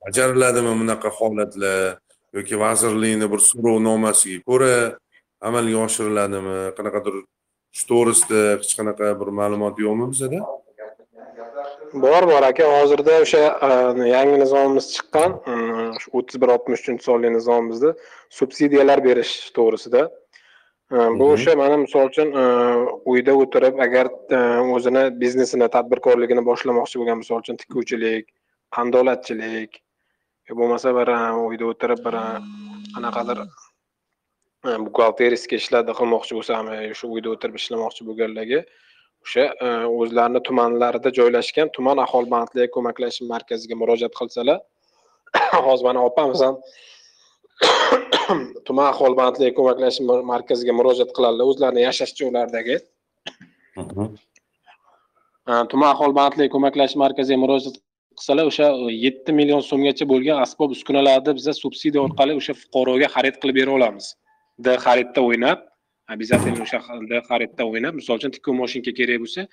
bajariladimi bunaqa holatlar yoki vazirlikni bir so'rovnomasiga ko'ra amalga oshiriladimi? Qanaqadir shu to'g'risida hech qanaqa bir ma'lumot yo'qmi bizada? Bor bor aka. Hozirda o'sha e, yangi nizomimiz chiqqan. Mm, shu o'ttiz bir oltmish uchinchi sonli nizomimizda subsidiyalar berish to'g'risida. E, bu Mhm. o'sha mana misol uchun e, uyda o'tirib agar o'zini biznesini tadbirkorligini boshlamoqchi bo'lgan misol uchun tikuvchilik qandolatchilik bo'lmasa bir e, uyda o'tirib bir e, qanaqadir e, buxgalteriyskiy ishlarni qilmoqchi bo'lsa ham e, shu uyda o'tirib ishlamoqchi bo'lganlarga o'sha e, o'zlarini tumanlarida joylashgan tuman aholi bandligiga ko'maklashish markaziga murojaat qilsalar hozir mana opamiz ham tuman aholi bandligiga ko'maklashish mar- markaziga murojaat qiladilar o'zlarini yashash joylaridagi. E, tuman aholi bandligiga ko'maklashish markaziga murojaat qilsalar o'sha e, yetti million so'mgacha bo'lgan asbob uskunalarni biza subsidiya orqali o'sha fuqaroga xarid qilib bera olamiz. D xaridda o'ynab обязательно o'sha d xaridda o'ynab misol uchun tikuv moshinka kerak bo'lsa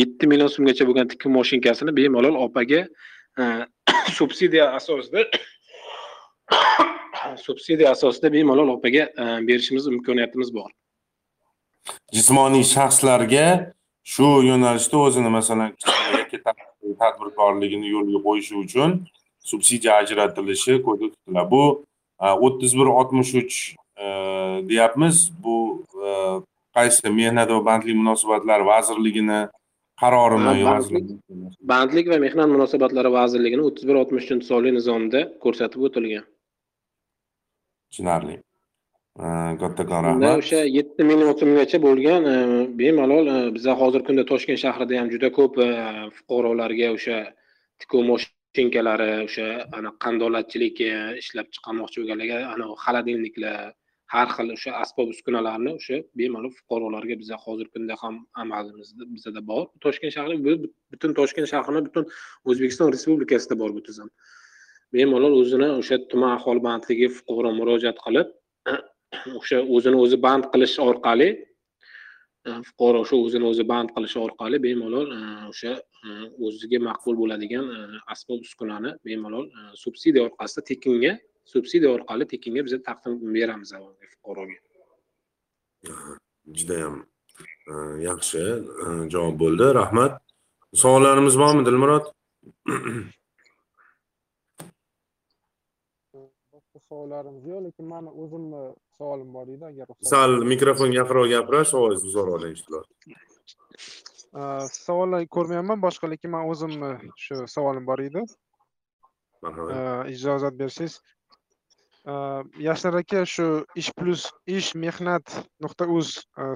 yetti million so'mgacha bo'lgan tikuv moshinkasini bemalol opaga e, subsidiya asosida subsidiya asosida bemalol opaga e, berishimiz imkoniyatimiz bor. Jismoniy shaxslarga shu yo'nalishda o'zini masalan tadbirkorligini yo'lga qo'yishi uchun subsidiya ajratilishi ko'zda tutiladi. Bu o'ttiz bir oltmish uch deyapmiz. Bu e, qaysi mehnat va bandlik munosabatlari vazirligini qarorimi bandlik- va mehnat munosabatlari vazirligini o'ttiz bir oltmish uchinchi sonli nizomda ko'rsatib o'tilgan. Tushunarli. E, kattakon rahmat o'sha yetti million so'mgacha bo'lgan e, bemalol e, biza hozirgi kunda toshkent shahrida ham juda ko'p e, fuqarolarga o'sha tikuv moshinkalari o'sha ana qandolatchilik ishlab chiqarmoqchi bo'lganlarga ana xolodilniklar har xil o'sha asbob uskunalarni o'sha bemalol fuqarolarga biza hozirgi kunda ham amalimizda bizada bor. Toshkent shahri bu- butun toshkent shahrini butun o'zbekiston respublikasida bor bu tizim. Bemalol o'zini o'sha tuman aholi bandligi fuqaro murojaat qilib o'sha o'zini o'zi band qilish orqali e, fuqaro o'sha o'zini o'zi band qilish orqali bemalol e, o'sha e, o'ziga maqbul bo'ladigan asbob uskunani bemalol subsidiya orqasida tekinga subsidiya orqali tekinga biz taqdim beramiz fuqaroga. Judayam yaxshi javob bo'ldi. Rahmat. Savollarimiz bormi dilmurod boshqa savollarimiz yo'q lekin mani o'zimni savolim bor edi agar ruxsat sal mikrofonga yaqinroq gapirash ovozingizni zo'rg'a eshitilyapti savollar ko'rmayapman boshqa lekin man o'zimni shu savolim bor edi marhamat. Ijozat bersangiz. Yashnar aka shu ish plyus ish mehnat nuqta uz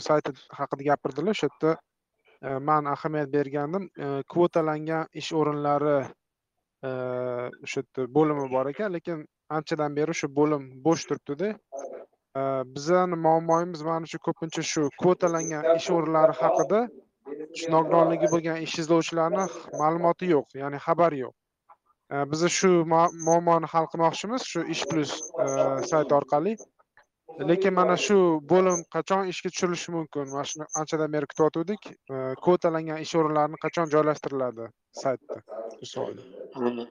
sayti haqida gapirdilar o'sha yerda man ahamiyat bergandim. Kvotalangan ish o'rinlari o'sha yerda bo'limi bor ekan lekin anchadan beri shu bo'lim bo'sh turibdida. Bizani muammoyimiz mana shu ko'pincha shu kvotalangan ish o'rinlari haqida shu nogironligi bo'lgan ish izlovchilarni ma'lumoti yo'q ya'ni xabari yo'q. Biz biza shu muammoni hal qilmoqchimiz shu ish plyus sayti orqali. Lekin mana shu bo'lim qachon ishga tushirilishi mumkin? Mana shuni anchadan beri kutayotgandik kvotalangan ish o'rinlarini qachon joylashtiriladi saytda? Shu savol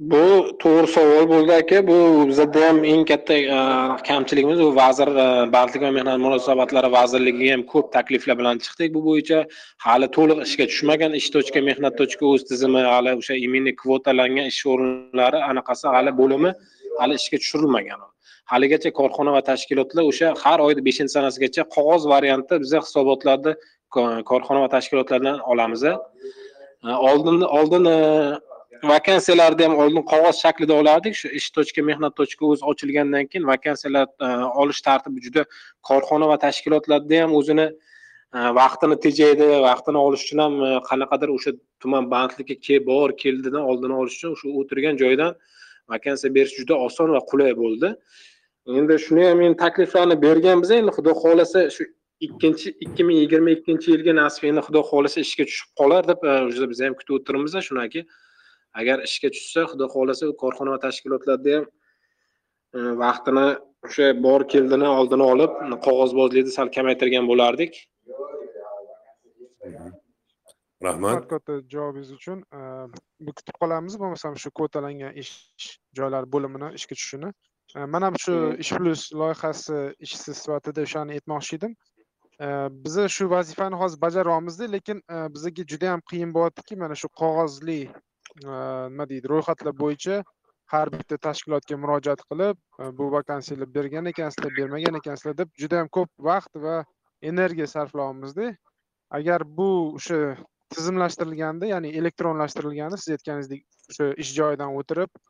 bu to'g'ri savol bo'ldi aka. Bu bizada ham eng katta e, kamchiligimiz u vazir e, bandlik va mehnat munosabatlari vazirligiga ham ko'p takliflar bilan chiqdik. Bu bo'yicha hali to'liq ishga tushmagan ish точка mehnat точка o'z tizimi hali o'sha именно kvotalangan ish o'rinlari anaqasi hali bo'limi hali ishga tushirilmagan. Haligacha korxona va tashkilotlar o'sha har oyni beshinchi sanasigacha qog'oz variantda biza hisobotlarni korxona va tashkilotlardan olamiz e, oldin oldin vakansiyalarni ham oldin qog'oz shaklida olardik. Shu ish точка mehnat точка o'z ochilgandan keyin vakansiyalar e, olish tartibi juda korxona va tashkilotlarda ham o'zini e, vaqtini tejaydi vaqtini olish uchun ham e, qanaqadir o'sha tuman bandligi ke bor keldidan oldini olish uchun o'sha o'tirgan joydan vakansiya berish juda oson va qulay bo'ldi. Endi shuni ham endi takliflarni berganmiz endi xudo xohlasa shu ikkinchi ikki ming yigirma ikkinchi yilga nasib endi xudo xohlasa ishga tushib qolar deb уже biz ham kutib o'tiribmiz shunaki agar ishga tushsa xudo xohlasa u korxona va tashkilotlarda ham e, vaqtini o'sha bor keldini oldini olib qog'ozbozlikni sal kamaytirgan bo'lardik. Rahmat. Katta javobingiz uchun E, bu kutib qolamiz bo'lmasam shu kvotalangan ish joylari bo'limini ishga tushishini. E, mana shu Mhm. ish plyus loyihasi ishchisi sifatida o'shani aytmoqchi edim. Biza shu vazifani hozir bajaryapmizda lekin bizaga juda yam qiyin bo'lyaptiki mana shu qog'ozli Э, nima deydi ro'yxatlar bo'yicha har bitta tashkilotga murojaat qilib e, bu vakansiyalar bergan ekansizlar bermagan ekansizlar deb juda yam ko'p vaqt va energiya sarflayapmizda agar bu o'sha tizimlashtirilganda ya'ni elektronlashtirilganda siz aytganingizdek o'sha ish joyidan o'tirib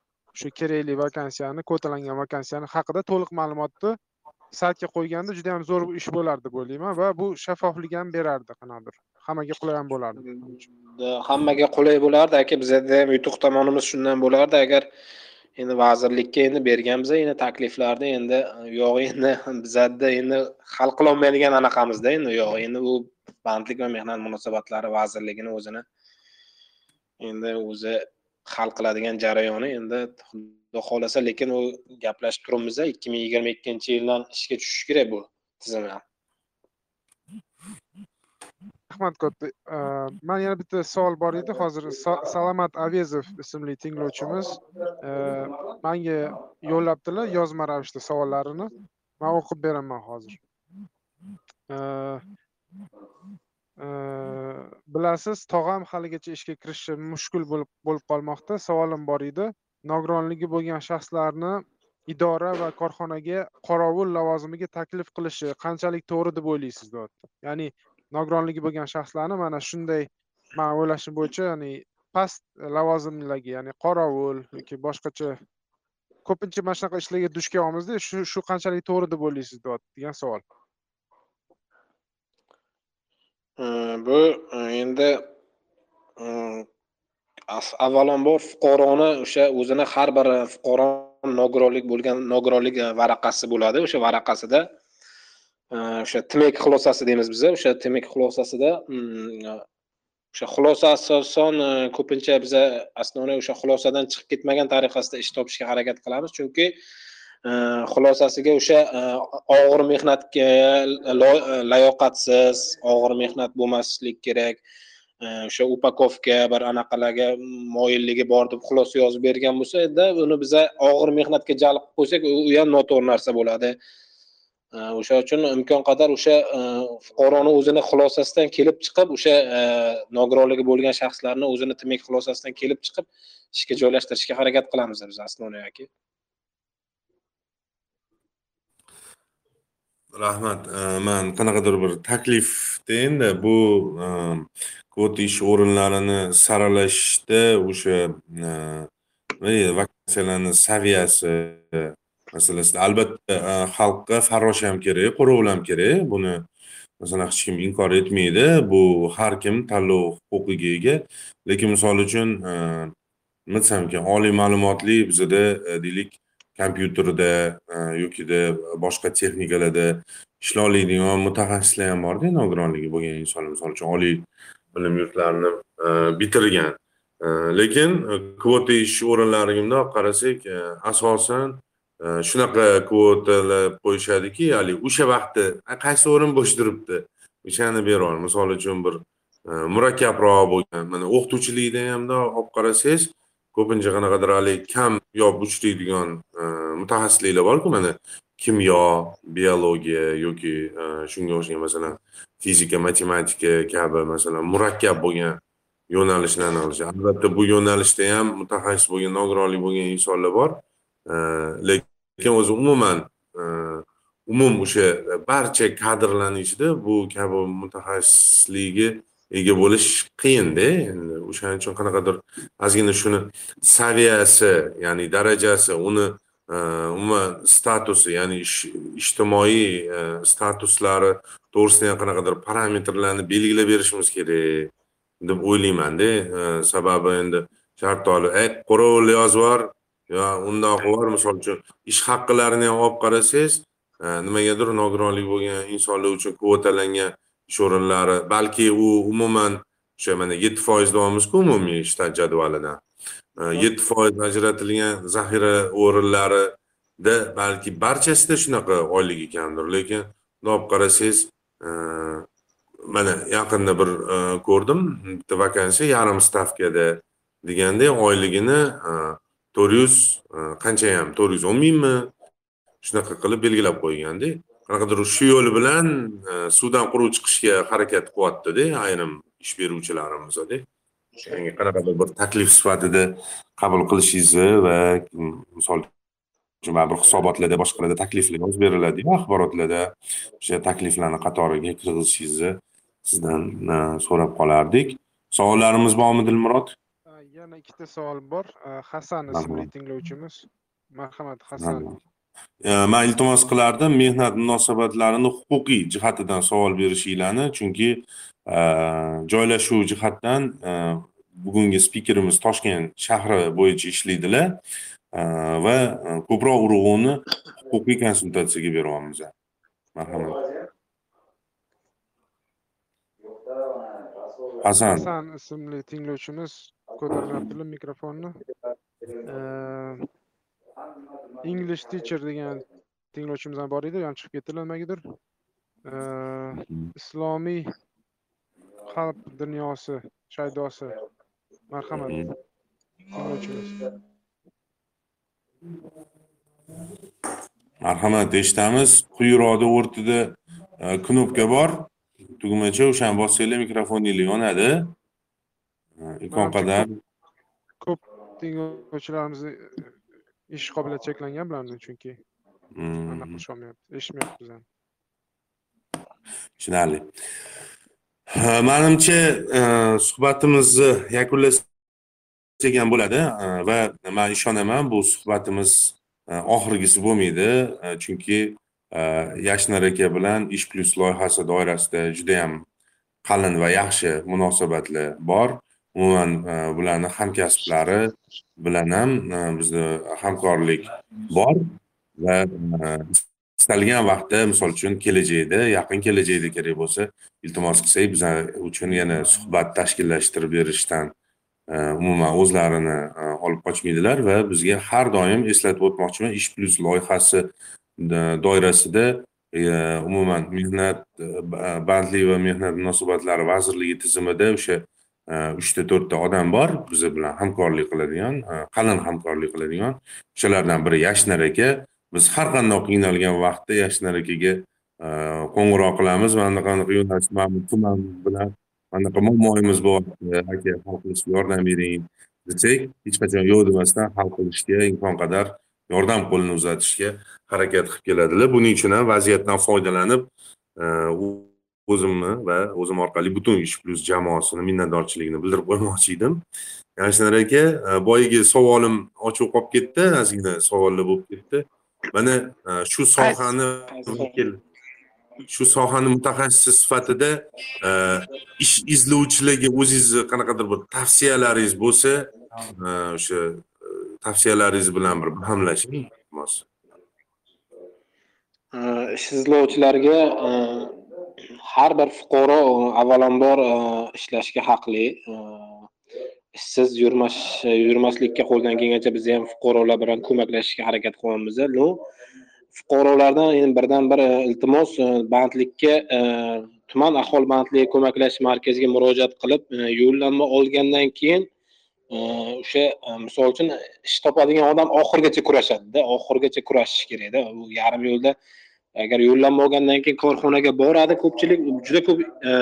shu kerakli vakansiyani ko'talangan vakansiyani haqida to'liq ma'lumotni saytga qo'yganda juda yam zo'r ish bo'lardi deb o'ylayman va bu shaffoflik ham berardi qanaqadir hammaga qulay ham bo'lardi. Hammaga qulay bo'lardi. Aka bizada ham yutuq tomonimiz shundan bo'lardi. Agar endi vazirlikka endi berganmiz endi takliflarni endi yo'q endi bizada endi hal qilolmaydigan anaqamizda endi yo'q. Endi u bandlik va mehnat munosabatlari vazirligini o'zini endi o'zi hal qiladigan jarayoni endi xudo xohlasa lekin u gaplashib turibmiz ikki ming yigirma ikkinchi yildan ishga tushishi kerak bu tizim ham. Rahmat katta E, man yana bitta savol bor edi. Hozir Sa- salomat avezov ismli tinglovchimiz e, manga yo'llabdilar yozma ravishda savollarini. Man o'qib beraman hozir. E, bilasiz tog'am haligacha ishga kirishi mushkul bo'lib bo'lib qolmoqda. Savolim bor edi. Nogironligi bo'lgan shaxslarni idora va korxonaga qorovul lavozimiga taklif qilishi qanchalik to'g'ri deb o'ylaysiz deyapti ya'ni nogironligi bo'lgan shaxslarni mana shunday man o'ylashim bo'yicha ya'ni past lavozimlarga ya'ni qorovul yoki boshqacha ko'pincha mana shunaqa ishlarga duch kelyapmizda shu shu qanchalik to'g'ri deb o'ylaysiz deyapti degan savol. Bu endi avvalambor fuqaroni o'sha o'zini har bir fuqaro nogironlik bo'lgan nogironlik varaqasi bo'ladi o'sha varaqasida o'sha tmek xulosasi deymiz biza o'sha tmek xulosasida o'sha xulosa asosan ko'pincha biza основной o'sha xulosadan chiqib ketmagan tariqasida ish topishga harakat qilamiz chunki xulosasiga o'sha og'ir mehnatga layoqatsiz og'ir mehnat bo'lmaslik kerak o'sha upakovka bir anaqalarga moyilligi bor deb xulosa yozib bergan bo'lsa da uni biza og'ir mehnatga jalb qilib qo'ysak u ham noto'g'ri narsa bo'ladi o'sha uchun imkon qadar o'sha fuqaroni o'zini xulosasidan kelib chiqib o'sha nogironligi bo'lgan shaxslarni o'zini tmek xulosasidan kelib chiqib ishga joylashtirishga harakat qilamiz biz aslida aka. Rahmat e, man qanaqadir bir taklifda endi bu e, kvota ish o'rinlarini saralashda o'sha e, nima deydi, vakansiyalarni saviyasi masalasida. Albatta e, xalqqa farrosh ham kerak qo'rovul ham kerak. Buni masalan hech kim inkor etmaydi. Bu har kim tanlov huquqiga ega. Lekin misol uchun nima desam ekan oliy ma'lumotli bizada deylik kompyuterda e, yokida boshqa texnikalarda ishlay oladigan mutaxassislar ham borda nogironligi bo'lgan insonlar misol uchun oliy bilim yurtlarini e, bitirgan. E, lekin kvota ish o'rinlariga bundoq qarasak asosan shunaqa kvotalar qo'yishadiki haligi o'sha vaqtda qaysi o'rin bo'sh turibdi o'shani berib misol uchun bir murakkabroq bo'lgan mana o'qituvchilikda ham olib qarasangiz ko'pincha qanaqadir haligi kam yop uchraydigan e, mutaxassisliklar borku mana kimyo biologiya yoki e, shunga o'xshagan masalan fizika matematika kabi masalan murakkab bo'lgan yo'nalishlarni olish. Albatta bu yo'nalishda ham mutaxassis bo'lgan nogironlik bo'lgan insonlar bor e, lekin o'zi umuman umum o'sha barcha kadrlarni ichida bu kabi mutaxassisligi ega bo'lish qiyinda endi o'shaning uchun qanaqadir ozgina shuni saviyasi ya'ni darajasi uni e, umuman statusi ya'ni ijtimoiy e, statuslari to'g'risida ham qanaqadir parametrlarni belgilab berishimiz kerak deb o'ylaymanda e, sababi endi shartoli ey qo'ravul yozib yubor yo undoq qilib yubor misol uchun ish haqqilarini ham olib qarasangiz nimagadir nogironligi bo'lgan insonlar uchun kvotalangan ish o'rinlari balki u umuman o'sha mana yetti foiz deyapmizku umumiy shtat jadvalidan E, yetti foiz ajratilgan zaxira o'rinlarida balki barchasida shunaqa oyligi kamdir lekin bundoq olib qarasangiz e, mana yaqinda bir e, ko'rdim bitta vakansiya yarim stavkada deganda oyligini to'rt yuz qanchayam to'rt yuz o'n mingmi shunaqa qilib belgilab qo'yganda qanaqadir shu yo'li bilan suvdan quruq chiqishga harakat qilyaptida ayrim ish beruvchilarimizda. Ya'ni qanaqadir bir taklif sifatida qabul qilishingizni va misol uchun baribir hisobotlarda boshqalarda takliflar yozib beriladiyu axborotlarda. O'sha takliflarni qatoriga kirgizishingizni sizdan so'rab qolardik. Savollarimiz bormi dilmurod? Yana ikkita savol bor. Hasan ismli tinglovchimiz marhamat hasan man iltimos qilardim mehnat munosabatlarini huquqiy jihatidan savol berishinglarni chunki joylashuv jihatdan bugungi spikerimiz toshkent shahri bo'yicha ishlaydilar va ko'proq urg'uni huquqiy konsultatsiyaga beryapmiz. Marhamat. Hasan. Hasan ismli tinglovchimiz ko'taryaptilar mikrofonni english teacher degan tinglovchimiz ham bor edi ham chiqib ketdilar nimagadir islomiy qalb dunyosi shaydosi marhamat marhamat eshitamiz. Quyiroqda o'rtada knopka bor. Tugmacha o'shani bossanglar mikrofoninglar yonadi. Imkon qadar ko'p tinglovchilarimizni eshitish qobiliyati cheklangan bularni chunki anaqa qilisholmayapti eshitmayapti bizani tushunarli. Manimcha suhbatimizni yakunlasak ham bo'ladi va man ishonaman bu suhbatimiz oxirgisi bo'lmaydi chunki yashnar aka bilan ish plyus loyihasi doirasida judayam qalin va yaxshi munosabatlar bor umuman e, bularni hamkasblari bilan ham e, bizda hamkorlik bor va e, istalgan vaqtda misol uchun kelajakda yaqin kelajakda kerak bo'lsa iltimos qilsak bizlar uchun yana suhbat tashkillashtirib berishdan umuman o'zlarini olib qochmaydilar va bizga har doim eslatib o'tmoqchiman ish plyus loyihasi doirasida umuman mehnat bandlik va mehnat munosabatlari vazirligi tizimida o'sha uchta to'rtta odam bor biz bilan hamkorlik qiladigan e, qalin hamkorlik qiladigan. O'shalardan biri yashnar aka. Biz har qanday qiynalgan vaqtda yashnar akaga e, qo'ng'iroq qilamiz. Mana bunaqa anaqa yo'nalish tuman bilan. Mana bunaqa muammoyimiz bo'lyapti aka hal qilishga yordam bering desak hech qachon yo'q demasdan hal qilishga imkon qadar yordam qo'lini uzatishga harakat qilib keladilar. Buning uchun ham vaziyatdan foydalanib e, o'zimni va o'zim orqali butun ish plyus jamoasini minnatdorchiligini bildirib qo'ymoqchi edim. Yashnar aka boyagi savolim ochiq qolib ketdi ozgina savollar bo'lib ketdi. Mana shu sohani shu sohani mutaxassisi sifatida ish izlovchilarga o'zingizni qanaqadir bir tavsiyalaringiz bo'lsa o'sha tavsiyalaringiz bilan bir bahamlashing iltimos. Ish izlovchilarga har bir fuqaro e, avvalambor e, ishlashga haqli. E, Ishsiz yurmash yurmaslikka qo'ldan kelgancha biz ham fuqarolar bilan ko'maklashishga harakat qilyapmiz ну fuqarolardan endi birdan bir iltimos bandlikka tuman aholi bandligi ko'maklashish markaziga murojaat qilib yo'llanma olgandan keyin o'sha misol uchun ish topadigan odam oxirigacha kurashadida oxirigacha kurashish kerakda. U yarim yo'lda agar yo'llanmagandan keyin korxonaga boradi ko'pchilik juda ko'p e,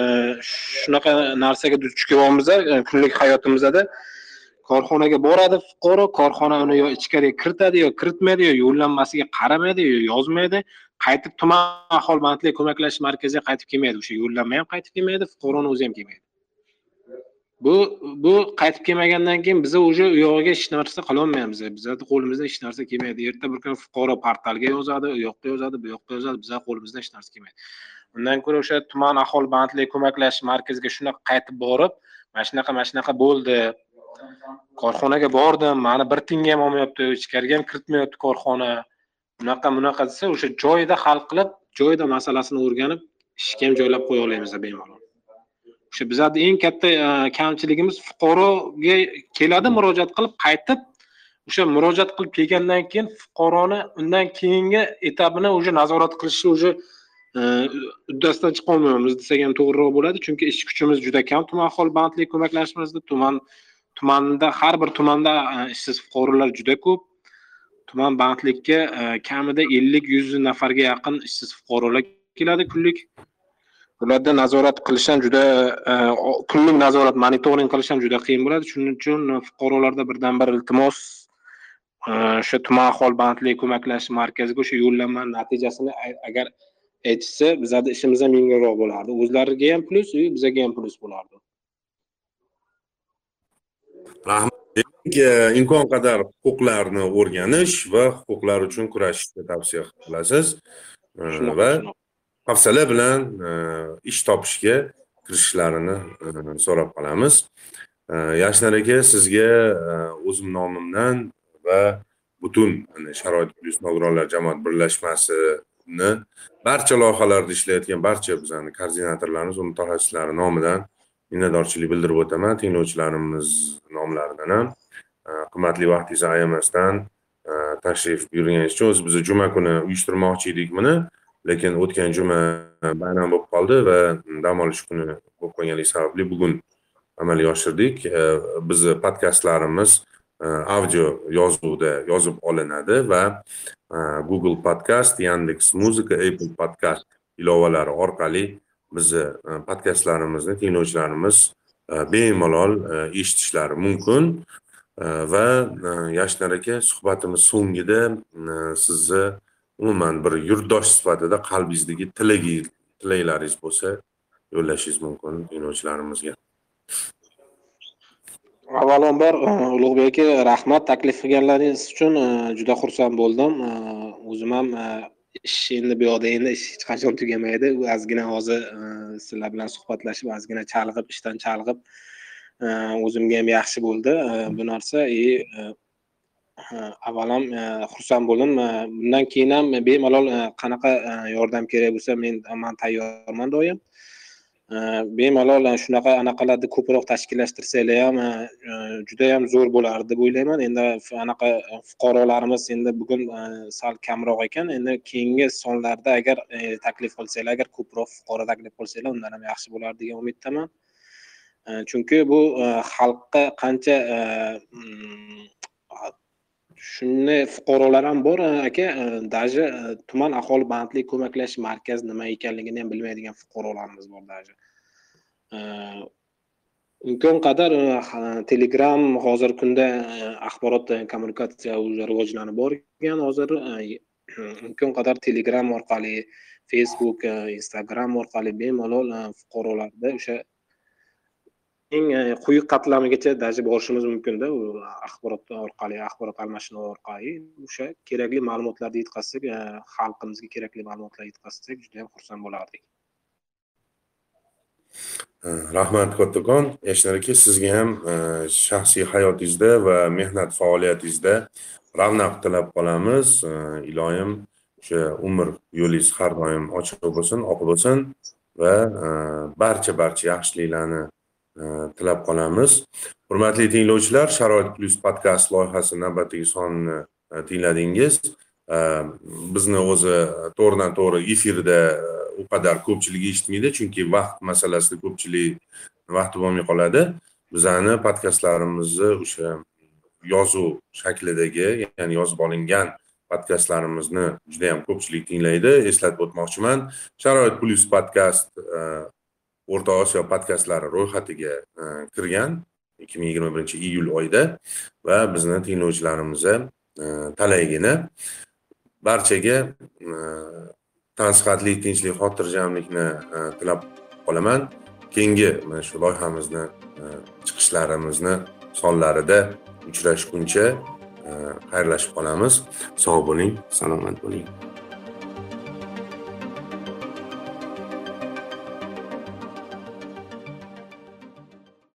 shunaqa narsaga duch kelyapmiz e, kunlik hayotimizda. Korxonaga boradi fuqaro korxona uni yo ichkariga kiritadi yo kiritmaydi yo yo'llanmasiga qaramaydi yo yozmaydi. Qaytib tuman aholi bandlik ko'maklashish markaziga qaytib kelmaydi o'sha yo'llanma ham qaytib kelmaydi fuqaroni o'zi ham kelmaydi. Bu bu qaytib kelmagandan keyin biza уже u yog'iga hech narsa qilolmaymiz bizani qo'limizdan hech narsa kelmaydi. Erta bir kun fuqaro portalga yozadi u yoqqa yozadi bu yoqqa yozadi. Bizani qo'limizdan hech narsa kelmaydi. Undan ko'ra o'sha tuman aholi bandlik ko'maklash markaziga shunaqa qaytib borib mana shunaqa mana shunaqa bo'ldi. Korxonaga bordim mani bir tiyinga ham olmayapti ichkariga ham kiritmayapti korxona. Bunaqa bunaqa desa o'sha joyida hal qilib joyida masalasini o'rganib ishga ham joylab qo'ya olamiz bemalol. O'sha bizani eng katta e, kamchiligimiz fuqaroga keladi murojaat qilib qaytib o'sha murojaat qilib kelgandan keyin fuqaroni undan keyingi etapini уже nazorat qilishni уже e, uddasidan chiqolmayapmiz desak ham to'g'riroq bo'ladi. Chunki ish kuchimiz juda kam. Tuman aholi bandlik ko'maklashmamizda tuman tumanda har bir tumanda e, ishsiz fuqarolar juda ko'p. Tuman bandlikka kamida ellik yuz nafarga yaqin ishsiz fuqarolar keladi kunlik. Ularda nazorat qilish ham juda kunlik nazorat monitoring qilish ham juda qiyin bo'ladi. Shuning uchun fuqarolarda birdan bir iltimos o'sha tuman aholi bandlik ko'maklash markaziga o'sha yo'llanma natijasini agar aytishsa bizani ishimiz ham yengilroq bo'lardi. O'zlariga ham plyus bizaga ham plyus bo'lardi. Rahmat. Imkon qadar huquqlarni o'rganish va huquqlar uchun kurashishni tavsiya qilasiz. Va hafsala bilan e, ish topishga kirishishlarini e, so'rab qolamiz. E, Yashnar aka sizga o'zim nomimdan va butun sharoit plyus nogironlar jamoat birlashmasini barcha loyihalarda ishlayotgan barcha bizani koordinatorlarimiz va mutaxassislari nomidan minnatdorchilik bildirib o'taman. Tinglovchilarimiz nomlaridan ham. Qimmatli vaqtingizni ayamasdan tashrif buyurganingiz uchun o'zi biz juma kuni uyushtirmoqchi edik buni lekin o'tgan juma bayram bo'lib qoldi va dam olish kuni bo'lib qolganligi sababli bugun amalga oshirdik. E, bizni podkastlarimiz e, audio yozuvda yozib olinadi va e, google podkast yandeks muzika apple podkast ilovalari orqali bizni podkastlarimizni tinglovchilarimiz bemalol eshitishlari mumkin. Va yashnar aka suhbatimiz so'ngida sizni umuman bir yurtdosh sifatida qalbingizdagi tilagi tilaklaringiz bo'lsa yo'llashingiz mumkin tinglovchilarimizga avvalambor e, ulug'bek aka rahmat taklif qilganlaringiz uchun e, juda xursand bo'ldim. E, o'zim ham ish endi bu yoqda endi ish hech qachon tugamaydi. Ozgina hozir sizlar bilan suhbatlashib ozgina chalg'ib ishdan chalg'ib o'zimga ham yaxshi bo'ldi. Bu narsa и avvalam e, xursand bo'ldim. E, bundan keyin ham bemalol e, qanaqa yordam kerak bo'lsa men man tayyorman doim. Bemalol shunaqa anaqalarni ko'proq tashkillashtirsanglar ham judayam zo'r bo'lardi deb o'ylayman. Endi anaqa fuqarolarimiz endi bugun sal kamroq ekan. Endi keyingi sonlarda agar taklif qilsanglar agar ko'proq fuqaro taklif qilsanglar undan ham yaxshi bo'lardi degan umiddaman. Chunki bu xalqqa qancha mm, shunday fuqarolar ham bor aka. Даже tuman aholi bandlik ko'maklash markazi nima ekanligini ham bilmaydigan fuqarolarimiz bor даже imkon qadar telegram hozirgi kunda axborot kommunikatsiya rivojlanib borgan hozir imkon qadar telegram orqali facebook instagram orqali bemalol fuqarolarda o'sha eng e, quyi qatlamigacha даже borishimiz mumkinda u axborot orqali axborot almashinuv orqali o'sha kerakli ma'lumotlarni yetkazsak e, xalqimizga kerakli ma'lumotlarni yetkazsak juda yam xursand bo'lardik. E, rahmat kattakon yashnar aka sizga ham shaxsiy hayotingizda va mehnat faoliyatingizda ravnaq tilab qolamiz. Iloyim o'sha umr yo'lingiz har doim ochiq bo'lsin oq bo'lsin va barcha barcha yaxshiliklarni Э, tilab qolamiz. Hurmatli tinglovchilar sharoit plyus podkast loyihasi navbatdagi sonini e, tingladingiz. E, bizni o'zi to'g'ridan to'g'ri efirda e, u qadar ko'pchilik eshitmaydi chunki vaqt masalasida ko'pchilik vaqti bo'lmay qoladi. Bizani podkastlarimizni o'sha yozuv shaklidagi ya'ni yozib olingan podkastlarimizni juda yam ko'pchilik tinglaydi. Eslatib o'tmoqchiman sharoit plyus podkast o'rta osiyo podkastlari ro'yxatiga e, kirgan ikki ming yigirma birinchi iyul oyida va bizni tinglovchilarimizni e, talaygina barchaga e, tansihatlik tinchlik xotirjamlikni tilab qolaman keyingi mana shu loyihamizni chiqishlarimizni sonlarida uchrashguncha xayrlashib qolamiz. Sog' bo'ling salomat bo'ling.